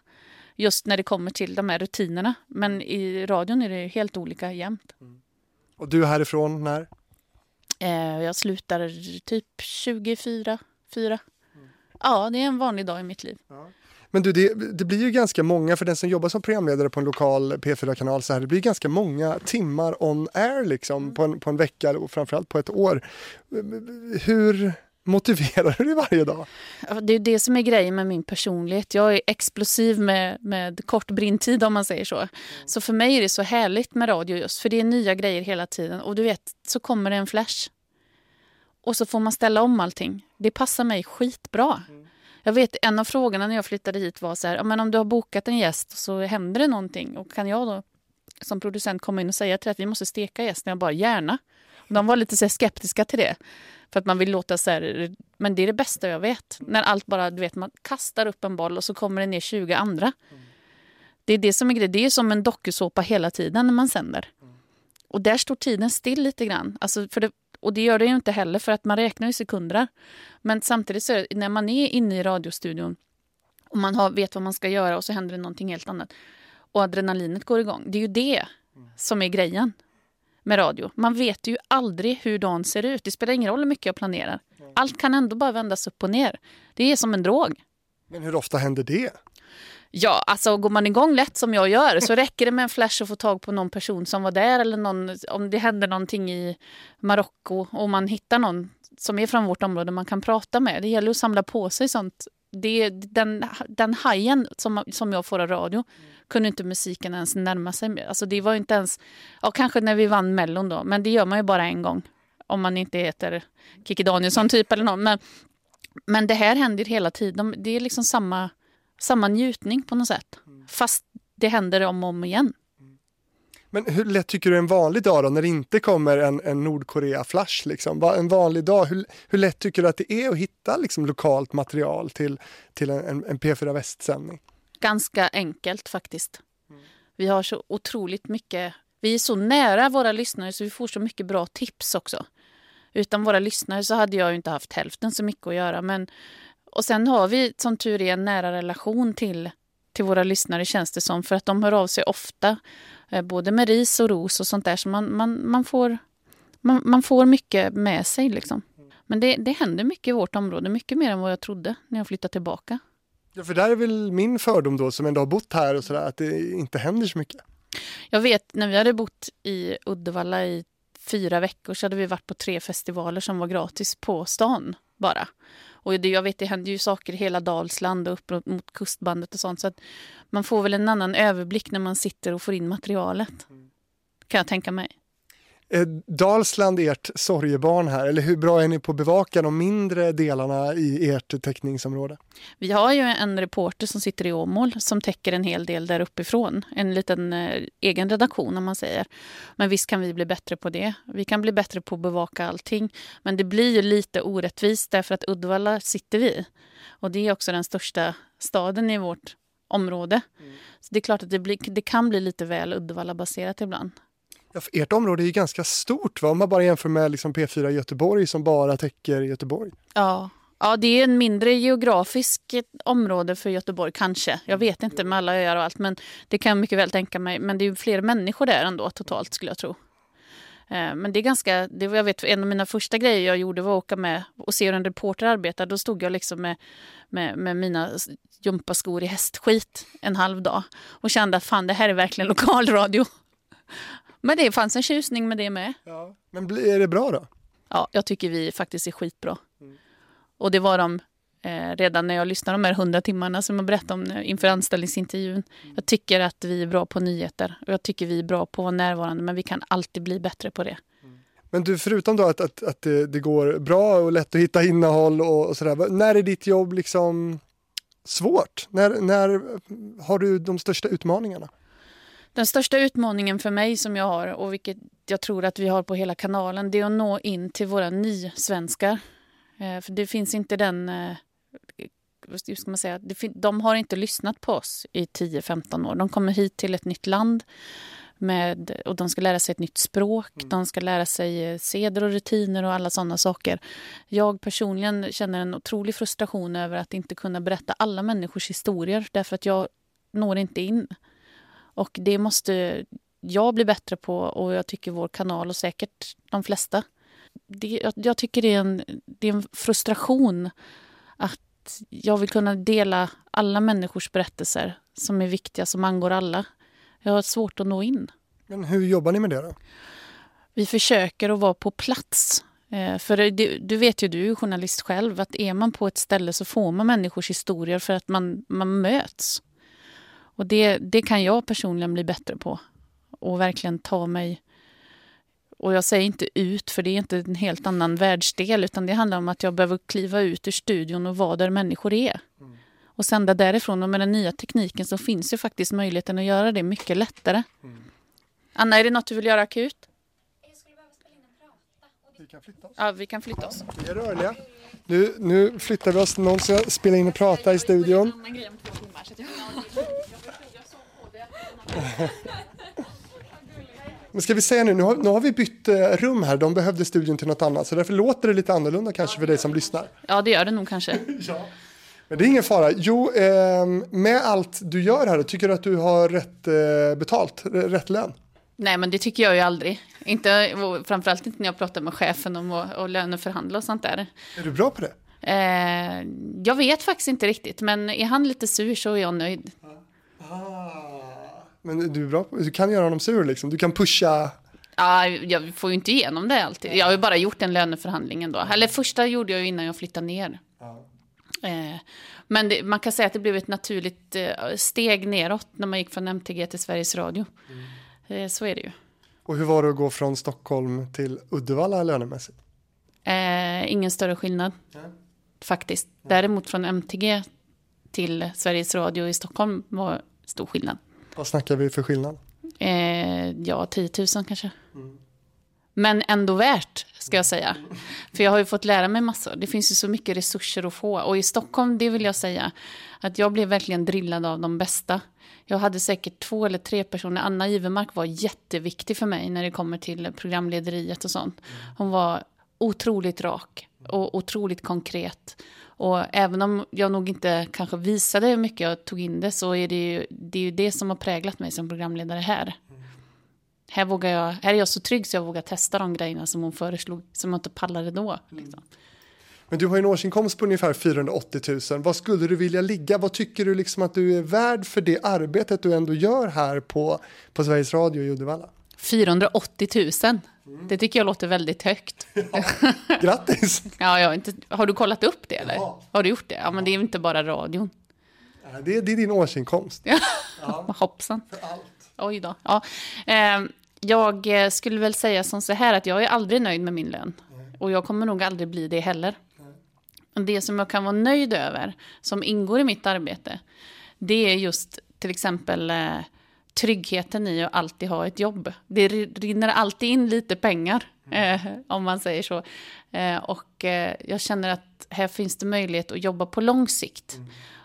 just när det kommer till de här rutinerna. Men i radion är det helt olika jämt. Och du är härifrån när? Eh, jag slutar typ 24, 4. Ja, det är en vanlig dag i mitt liv. Men du, det, det blir ju ganska många, för den som jobbar som programledare på en lokal P4-kanal, så här, det blir ganska många timmar on air liksom, på, en, på en vecka och framförallt på ett år. Hur motiverar du dig varje dag? Ja, Det är det som är grejen med min personlighet. Jag är explosiv med, med kort brintid om man säger så. Så för mig är det så härligt med radio just för det är nya grejer hela tiden. Och du vet, så kommer det en flash. Och så får man ställa om allting. Det passar mig skitbra. Jag vet en av frågorna när jag flyttade hit var så här, men om du har bokat en gäst så händer det någonting och kan jag då som producent komma in och säga till att vi måste steka gästen? Jag bara gärna. Och de var lite så skeptiska till det. För att man vill låta så här, men det är det bästa jag vet. När allt bara, du vet, man kastar upp en boll och så kommer det ner 20 andra. Det är det som är grejen. Det är som en dokusåpa hela tiden när man sänder. Och där står tiden still lite grann. Alltså för det, och det gör det ju inte heller för att man räknar i sekunder. Men samtidigt så är det, när man är inne i radiostudion och man har, vet vad man ska göra och så händer det någonting helt annat. Och adrenalinet går igång. Det är ju det som är grejen med radio. Man vet ju aldrig hur dagen ser ut. Det spelar ingen roll hur mycket jag planerar. Allt kan ändå bara vändas upp och ner. Det är som en drog. Men hur ofta händer det? Ja, alltså går man igång lätt som jag gör så räcker det med en flash att få tag på någon person som var där eller någon, om det händer någonting i Marocko och man hittar någon som är från vårt område man kan prata med. Det gäller att samla på sig sånt. Det, den, den hajen som, som jag får av radio kunde inte musiken ens närma sig. med. Alltså det var inte ens, ja kanske när vi vann Mellon då, men det gör man ju bara en gång. Om man inte heter Kikki Danielsson typ eller någon. Men, men det här händer hela tiden. Det är liksom samma samma njutning på något sätt. Fast det händer om och om igen. Men hur lätt tycker du en vanlig dag då, när det inte kommer en, en Nordkorea-flash? Liksom? En vanlig dag, hur, hur lätt tycker du att det är att hitta liksom, lokalt material till, till en, en, en P4 Väst-sändning? Ganska enkelt faktiskt. Vi har så otroligt mycket... Vi är så nära våra lyssnare så vi får så mycket bra tips också. Utan våra lyssnare så hade jag inte haft hälften så mycket att göra. Men, och sen har vi som tur är en nära relation till, till våra lyssnare känns det som. För att de hör av sig ofta. eh, Både med ris och ros och sånt där. Så man, man, man, får, man, man får mycket med sig liksom. Men det, det händer mycket i vårt område. Mycket mer än vad jag trodde när jag flyttade tillbaka. Ja, för där är väl min fördom då, som ändå har bott här och sådär, att det inte händer så mycket. Jag vet när vi hade bott i Uddevalla i fyra veckor så hade vi varit på tre festivaler som var gratis på stan bara. Och det, jag vet det händer ju saker i hela Dalsland och upp mot kustbandet och sånt. Så att man får väl en annan överblick när man sitter och får in materialet. Kan jag tänka mig. Eh, Dalsland är ert sorgebarn här, eller hur bra är ni på att bevaka de mindre delarna i ert täckningsområde? Vi har ju en reporter som sitter i Åmål som täcker en hel del där uppifrån. En liten eh, egen redaktion om man säger. Men visst kan vi bli bättre på det. Vi kan bli bättre på att bevaka allting. Men det blir ju lite orättvist därför att Uddevalla sitter vi. Och det är också den största staden i vårt område. Så det är klart att det, blir, det kan bli lite väl Uddevalla-baserat ibland. Ja, för ert område är ju ganska stort, va? om man bara jämför med liksom P4 Göteborg som bara täcker Göteborg. Ja. ja, det är en mindre geografisk område för Göteborg kanske. Jag vet inte med alla öar och allt, men det kan jag mycket väl tänka mig. Men det är ju fler människor där ändå totalt skulle jag tro. Eh, Men det är ganska, det var, jag vet en av mina första grejer jag gjorde var att åka med och se hur en reporter arbetar. Då stod jag liksom med, med, med mina gympaskor i hästskit en halv dag och kände att fan det här är verkligen lokalradio. Men det fanns en tjusning med det med. Ja. Men är det bra då? Ja, jag tycker vi faktiskt är skitbra. Och det var de eh, redan när jag lyssnade de här hundra timmarna som jag berättade om inför anställningsintervjun. Jag tycker att vi är bra på nyheter och jag tycker vi är bra på att vara närvarande men vi kan alltid bli bättre på det. Men du, förutom då att, att, att det, det går bra och lätt att hitta innehåll och, och sådär, när är ditt jobb liksom svårt? När, när har du de största utmaningarna? Den största utmaningen för mig som jag har och vilket jag tror att vi har på hela kanalen det är att nå in till våra nysvenskar. Eh, för det finns inte den... Eh, vad ska man säga? De har inte lyssnat på oss i 10-15 år. De kommer hit till ett nytt land Med, och de ska lära sig ett nytt språk, Mm. de ska lära sig eh, seder och rutiner och alla sådana saker. Jag personligen känner en otrolig frustration över att inte kunna berätta alla människors historier därför att jag når inte in. Och det måste jag bli bättre på och jag tycker vår kanal och säkert de flesta. Det, jag, tycker det är, en, det är en frustration att jag vill kunna dela alla människors berättelser som är viktiga, som angår alla. Jag har svårt att nå in. Men hur jobbar ni med det då? Vi försöker att vara på plats. Eh, För det, du vet ju, du är journalist själv, att är man på ett ställe så får man människors historier för att man, man möts. Och det, det kan jag personligen bli bättre på. Och verkligen ta mig... Och jag säger inte ut, för det är inte en helt annan världsdel, utan det handlar om att jag behöver kliva ut ur studion och vara där människor är. Och sända därifrån. Och med den nya tekniken så finns ju faktiskt möjligheten att göra det mycket lättare. Anna, är det något du vill göra akut? Vi kan flytta oss. Ja, vi kan flytta oss. Vi är rörliga. Nu, nu flyttar vi oss. Någon ska spela in och prata i studion. Men ska vi säga nu, nu har, nu har vi bytt eh, rum här. De behövde studion till något annat. Så därför låter det lite annorlunda kanske för dig som lyssnar. Ja, det gör det nog kanske. Men det är ingen fara. Jo, ehm, med allt du gör här, tycker du att du har rätt eh, betalt? Rätt lön? Nej, men det tycker jag ju aldrig. Inte, framförallt inte när jag pratar med chefen om att och löneförhandla och sånt där. Är du bra på det? Eh, jag vet faktiskt inte riktigt, men är han lite sur så är jag nöjd. Men du är bra på, du kan göra honom sur liksom. Du kan pusha. Ja, jag får ju inte igenom det alltid. Jag har ju bara gjort en löneförhandling ändå. Eller första gjorde jag ju innan jag flyttade ner. Eh, men det, man kan säga att det blev ett naturligt eh, steg neråt när man gick från MTG till Sveriges Radio. Eh, så är det ju. Och hur var det att gå från Stockholm till Uddevalla lönemässigt? Eh, ingen större skillnad. Faktiskt. Däremot från MTG till Sveriges Radio i Stockholm var stor skillnad. Vad snackar vi för skillnad? Eh, ja, 10 000 kanske. Men ändå värt, ska jag säga. För jag har ju fått lära mig massor. Det finns ju så mycket resurser att få. Och i Stockholm, det vill jag säga, att jag blev verkligen drillad av de bästa. Jag hade säkert två eller tre personer. Anna Ivermark var jätteviktig för mig när det kommer till programlederiet och sånt. Hon var otroligt rak och otroligt konkret. Och även om jag nog inte kanske visade hur mycket jag tog in det så är det ju det, ju det som har präglat mig som programledare här. Här, vågar jag, här är jag så trygg så jag vågar testa de grejerna som hon föreslog, som jag inte pallade då. Liksom. Men du har ju en årsinkomst på ungefär 480 000. Vad skulle du vilja ligga? Vad tycker du liksom att du är värd för det arbetet du ändå gör här på, på Sveriges Radio i Uddevalla? 480 000, det tycker jag låter väldigt högt. Grattis! Ja, jag har, inte, har du kollat upp det eller? Ja. Har du gjort det? Ja, men det är inte bara radion. Det är, det är din årsinkomst. Hoppsan. För allt. Oj då. Ja. Eh, jag eh, skulle väl säga som så här att jag är aldrig nöjd med min lön. Och jag kommer nog aldrig bli det heller. Men det som jag kan vara nöjd över, som ingår i mitt arbete, det är just till exempel eh, tryggheten i att alltid ha ett jobb. Det rinner alltid in lite pengar, eh, om man säger så. Eh, och eh, jag känner att här finns det möjlighet att jobba på lång sikt.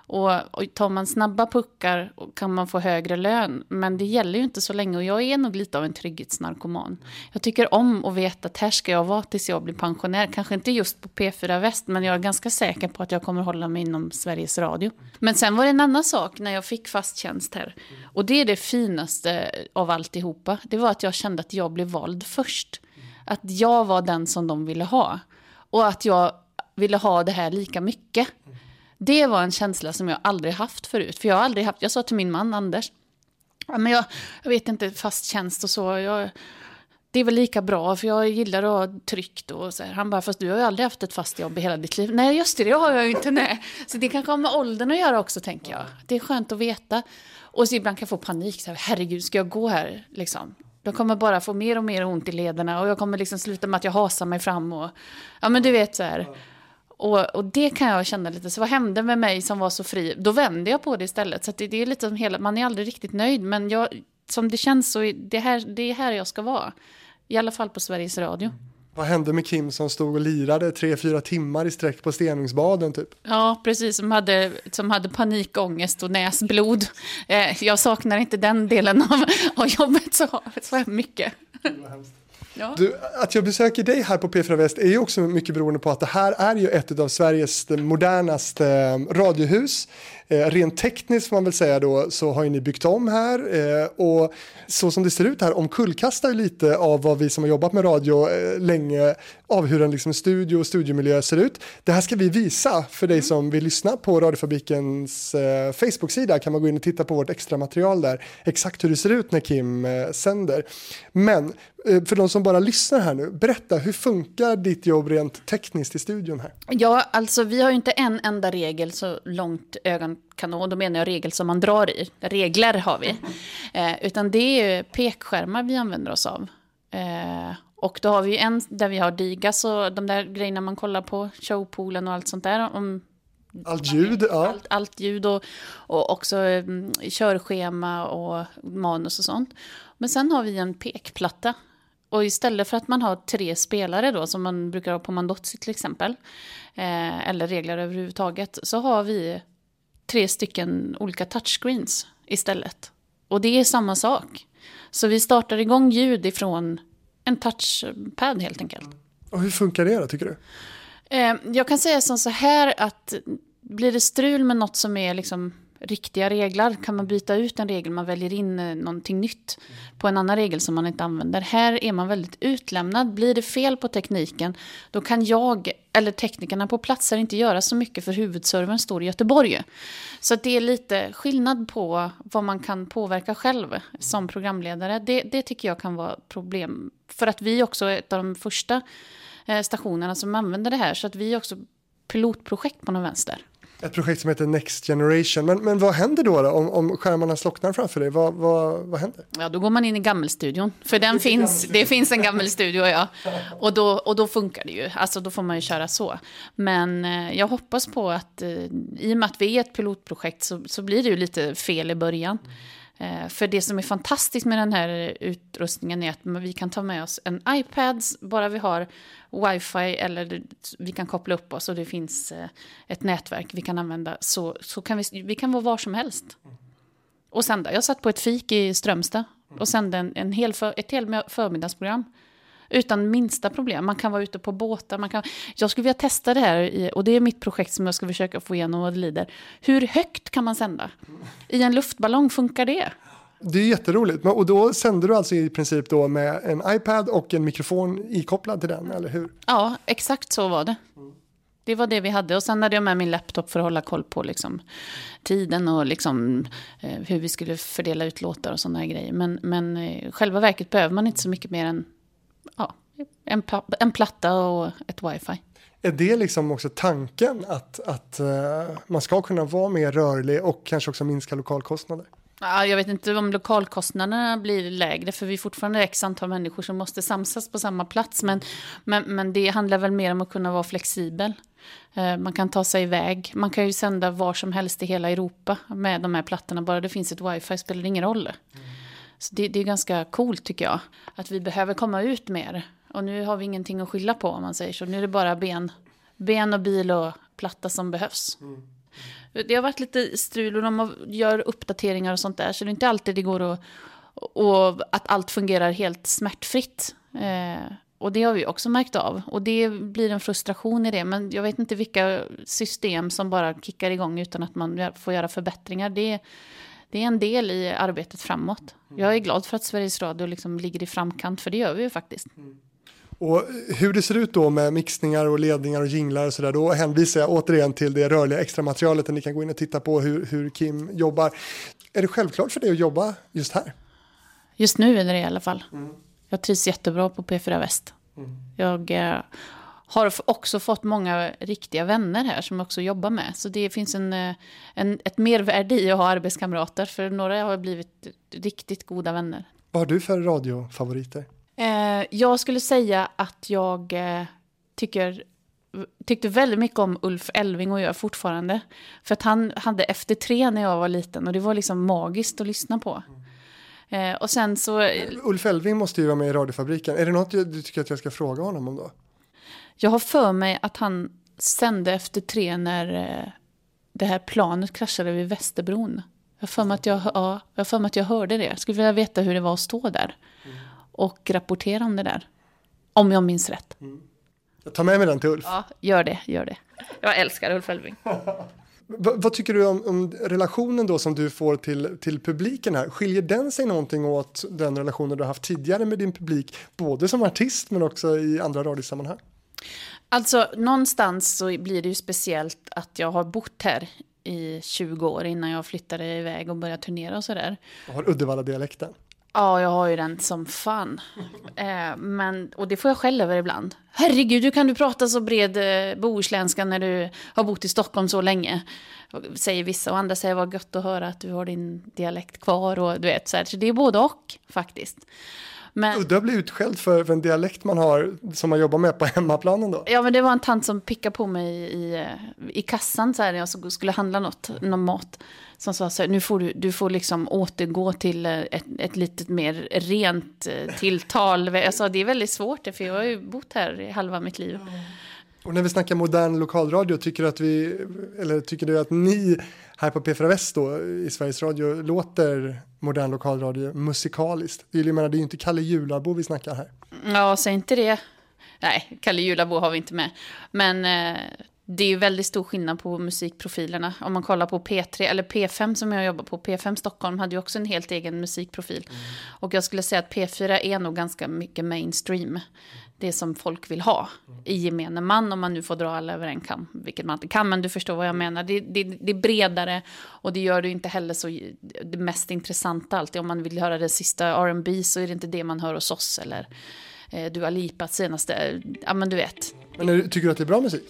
Och, och tar man snabba puckar kan man få högre lön. Men det gäller ju inte så länge och jag är nog lite av en trygghetsnarkoman. Jag tycker om att veta att här ska jag vara tills jag blir pensionär. Kanske inte just på P4 Väst men jag är ganska säker på att jag kommer hålla mig inom Sveriges Radio. Men sen var det en annan sak när jag fick fast tjänst här. Och det är det finaste av alltihopa. Det var att jag kände att jag blev vald först. Att jag var den som de ville ha. Och att jag ville ha det här lika mycket. Det var en känsla som jag aldrig haft förut. För jag har aldrig haft, jag sa till min man Anders, ja, men jag, jag vet inte, fast tjänst och så. Jag, det är väl lika bra för jag gillar att ha tryggt och så här. Han bara, fast du har ju aldrig haft ett fast jobb i hela ditt liv. Nej just det, det har jag ju inte. Nej. Så det kanske har med åldern att göra också tänker jag. Det är skönt att veta. Och så ibland kan jag få panik, så här, herregud ska jag gå här liksom? Jag kommer bara få mer och mer ont i lederna och jag kommer liksom sluta med att jag hasar mig fram och ja men du vet så här. Och, och det kan jag känna lite, så vad hände med mig som var så fri? Då vände jag på det istället. Så det, det är lite som hela, man är aldrig riktigt nöjd, men jag, som det känns så är det här, det är här jag ska vara. I alla fall på Sveriges Radio. Vad hände med Kim som stod och lirade tre, fyra timmar i sträck på Stenungsbaden typ? Ja, precis, som hade, som hade panikångest och näsblod. Eh, jag saknar inte den delen av, av jobbet så, så mycket. Ja. Du, att jag besöker dig här på P4 Väst är ju också mycket beroende på att det här är ju ett av Sveriges modernaste eh, radiohus. Eh, rent tekniskt får man väl säga då så har ju ni byggt om här eh, och så som det ser ut här omkullkastar lite av vad vi som har jobbat med radio eh, länge av hur en liksom, studio och studiomiljö ser ut. Det här ska vi visa för dig mm. som vill lyssna på Radiofabrikens eh, Facebook-sida kan man gå in och titta på vårt extra material där exakt hur det ser ut när Kim eh, sänder. Men eh, för de som bara lyssnar här nu, berätta hur funkar ditt jobb rent tekniskt i studion här? Ja, alltså vi har ju inte en enda regel så långt ögon kan nå, då menar jag regel som man drar i, regler har vi. Eh, utan det är pekskärmar vi använder oss av. Eh, och då har vi en där vi har diga, så de där grejerna man kollar på, showpoolen och allt sånt där. Om, allt ljud, ja. Allt, allt ljud och, och också um, körschema och manus och sånt. Men sen har vi en pekplatta. Och istället för att man har tre spelare då, som man brukar ha på Mandotsi till exempel, eh, eller regler överhuvudtaget, så har vi tre stycken olika touchscreens istället. Och det är samma sak. Så vi startar igång ljud ifrån en touchpad helt enkelt. Och hur funkar det då tycker du? Eh, jag kan säga som så här att blir det strul med något som är liksom riktiga regler kan man byta ut en regel, man väljer in eh, någonting nytt på en annan regel som man inte använder. Här är man väldigt utlämnad. Blir det fel på tekniken, då kan jag eller teknikerna på plats inte göra så mycket för huvudservern står i Göteborg. Så det är lite skillnad på vad man kan påverka själv som programledare. Det, det tycker jag kan vara problem. För att vi också är ett av de första eh, stationerna som använder det här. Så att vi är också pilotprojekt på någon vänster. Ett projekt som heter Next Generation. Men, men vad händer då, då om, om skärmarna slocknar framför dig? Vad, vad, vad händer? Ja, då går man in i gammelstudion. För den finns, det finns en gammelstudio, ja. Och då, och då funkar det ju. Alltså då får man ju köra så. Men eh, jag hoppas på att eh, i och med att vi är ett pilotprojekt så, så blir det ju lite fel i början. Mm. Eh, för det som är fantastiskt med den här utrustningen är att vi kan ta med oss en iPad, bara vi har wifi eller vi kan koppla upp oss och det finns eh, ett nätverk vi kan använda. Så, så kan vi, vi kan vara var som helst. Och sända. Jag satt på ett fik i Strömstad och sände en, en hel för, ett helt förmiddagsprogram. Utan minsta problem. Man kan vara ute på båtar. Man kan, jag skulle vilja testa det här, i, och det är mitt projekt som jag ska försöka få igenom vad det lider. Hur högt kan man sända? I en luftballong, funkar det? Det är jätteroligt. Och då sänder du alltså i princip då med en iPad och en mikrofon ikopplad till den, eller hur? Ja, exakt så var det. Det var det vi hade. Och sen hade jag med min laptop för att hålla koll på liksom, tiden och liksom, eh, hur vi skulle fördela ut låtar och sådana grejer. Men, men eh, själva verket behöver man inte så mycket mer än ja, en, en platta och ett wifi. Är det liksom också tanken att, att uh, man ska kunna vara mer rörlig och kanske också minska lokalkostnader? Ja, jag vet inte om lokalkostnaderna blir lägre, för vi är fortfarande x antal människor som måste samsas på samma plats. Men, men, men det handlar väl mer om att kunna vara flexibel. Uh, man kan ta sig iväg. Man kan ju sända var som helst i hela Europa med de här plattorna. Bara det finns ett wifi spelar det ingen roll. Mm. Så det, det, är ganska coolt tycker jag. Att vi behöver komma ut mer. Och nu har vi ingenting att skylla på om man säger så. Nu är det bara ben, ben och bil och platta som behövs. Mm. Det har varit lite strul och de gör uppdateringar och sånt där. Så det är inte alltid det går att... Och att allt fungerar helt smärtfritt. Eh, och det har vi också märkt av. Och det blir en frustration i det. Men jag vet inte vilka system som bara kickar igång utan att man får göra förbättringar. Det, det är en del i arbetet framåt. Mm. Jag är glad för att Sveriges Radio liksom ligger i framkant, för det gör vi ju faktiskt. Mm. Och hur det ser ut då med mixningar och ledningar och jinglar och sådär, då hänvisar jag återigen till det rörliga extra materialet där ni kan gå in och titta på hur, hur Kim jobbar. Är det självklart för dig att jobba just här? Just nu är det i alla fall. Mm. Jag trivs jättebra på P4 Väst. Mm. Jag eh, har också fått många riktiga vänner här som jag också jobbar med. Så det finns en, eh, en, ett mervärde i att ha arbetskamrater. För några har blivit riktigt goda vänner. Vad har du för radiofavoriter? Eh, jag skulle säga att jag eh, tycker tyckte väldigt mycket om Ulf Elving och gör fortfarande. För att han hade Efter tre när jag var liten och det var liksom magiskt att lyssna på. Eh, och sen så, Ulf Elving måste ju vara med i radiofabriken. Är det något du tycker att jag ska fråga honom om då? Jag har för mig att han sände efter tre när eh, det här planet kraschade vid Västerbron. Jag har för mig att jag, ja, jag, för mig att jag hörde det. Jag skulle vilja veta hur det var att stå där. Och rapportera om det där. Om jag minns rätt. Jag tar med mig den till Ulf. Ja, gör det, gör det. Jag älskar Ulf Elving. Va, vad tycker du om, om relationen då som du får till, till publiken här? Skiljer den sig någonting åt den relationen du har haft tidigare med din publik? Både som artist men också i andra radiosammanhang? Alltså, någonstans så blir det ju speciellt att jag har bott här i 20 år innan jag flyttade iväg och började turnera och sådär. Har Uddevalla-dialekten. Ja, jag har ju den som fan. Eh, men, och det får jag skäll över ibland. Herregud, hur kan du prata så bred eh, bohuslänska när du har bott i Stockholm så länge? Säger vissa och andra säger vad gött att höra att du har din dialekt kvar. Och, du vet, så, här. så det är både och faktiskt. Men, Udda blir utskälld för, för en dialekt man har som man jobbar med på hemmaplanen då. Ja, men det var en tant som pickade på mig i, i, kassan så här, när jag skulle handla något, någon mat. Som sa så här, nu får du, du får liksom återgå till eh, ett, ett lite mer rent eh, tilltal. Jag sa, det är väldigt svårt, för jag har ju bott här i halva mitt liv. Och när vi snackar modern lokalradio, tycker du att vi, eller tycker du att ni här på P4 Väst då i Sveriges Radio låter modern lokalradio musikaliskt? Jag menar, det är ju inte Kalle Jularbo vi snackar här. Ja, säg inte det. Nej, Kalle Julabo har vi inte med. Men eh, det är ju väldigt stor skillnad på musikprofilerna. Om man kollar på P3 eller P5 som jag jobbar på. P5 Stockholm hade ju också en helt egen musikprofil. Och jag skulle säga att P4 är nog ganska mycket mainstream. Det som folk vill ha i gemene man. Om man nu får dra alla över en kam. Vilket man inte kan, men du förstår vad jag menar. Det, det, det är bredare och det gör det inte heller så det mest intressanta alltid. Om man vill höra det sista R&B så är det inte det man hör hos oss. Eller eh, Dua Lipas senaste, ja men du vet. Men tycker du att det är bra musik?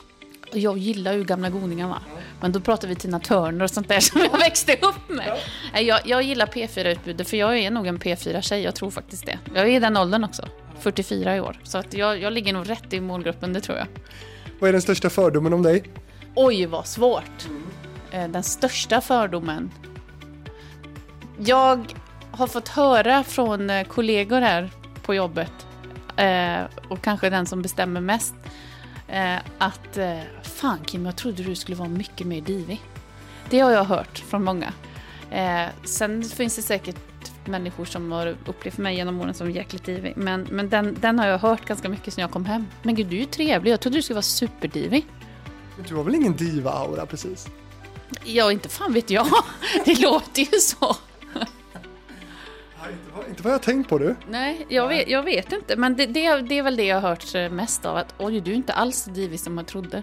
Jag gillar ju gamla godingar va. Men då pratar vi Tina Turner och sånt där som jag växte upp med. Nej, Jag, jag gillar P4-utbudet för jag är nog en P4-tjej, jag tror faktiskt det. Jag är i den åldern också, 44 i år. Så att jag, jag ligger nog rätt i målgruppen, det tror jag. Vad är den största fördomen om dig? Oj, vad svårt. Eh, Den största fördomen. Jag har fått höra från eh, kollegor här på jobbet eh, och kanske den som bestämmer mest att fan Kim, jag trodde du skulle vara mycket mer divig. Det har jag hört från många. Sen finns det säkert människor som har upplevt mig genom åren som jäkligt divig. Men, men den, den har jag hört ganska mycket sedan jag kom hem. Men gud, du är ju trevlig. Jag trodde du skulle vara superdivig. Du har väl ingen diva-aura precis? Ja, inte fan vet jag. Det låter ju så. Inte vad, inte vad jag tänkt på du. Nej, jag vet, jag vet inte. Men det, det, det är väl det jag har hört mest av. Att oj, du är inte alls så divig som jag trodde.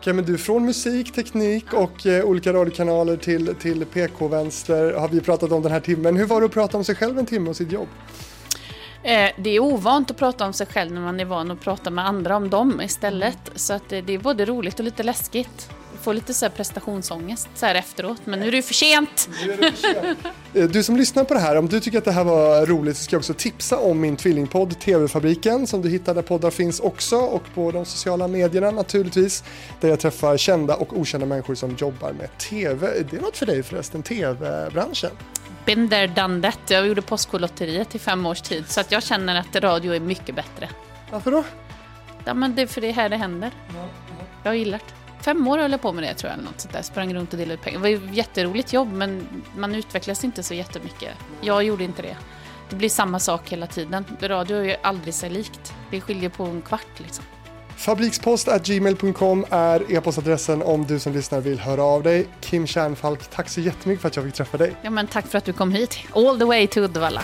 Okej, men du, från musik, teknik och eh, olika radiokanaler till, till PK-vänster har vi pratat om den här timmen. Hur var det att prata om sig själv en timme och sitt jobb? Eh, det är ovant att prata om sig själv när man är van att prata med andra om dem istället. Så att det, det är både roligt och lite läskigt. Får lite så här prestationsångest så här efteråt. Men nu är det ju för sent. Eh, Du som lyssnar på det här, om du tycker att det här var roligt så ska jag också tipsa om min tvillingpodd TV-fabriken som du hittar där poddar finns också och på de sociala medierna naturligtvis. Där jag träffar kända och okända människor som jobbar med TV. Är det något för dig förresten, TV-branschen? Been there, done that. Jag gjorde Postkodlotteriet i fem års tid. Så att jag känner att radio är mycket bättre. Varför då? Ja, men det är för det är här det händer. Jag gillar det. Fem år höll jag på med det tror jag. Eller något sånt där. Sprang runt och delade ut pengar. Det var ju ett jätteroligt jobb men man utvecklas inte så jättemycket. Jag gjorde inte det. Det blir samma sak hela tiden. Radio är ju aldrig sig likt. Det skiljer på en kvart liksom. Fabrikspost.gmail.com är e-postadressen om du som lyssnar vill höra av dig. Kim Kärnfalk, tack så jättemycket för att jag fick träffa dig. Ja, men tack för att du kom hit. All the way to Uddevalla.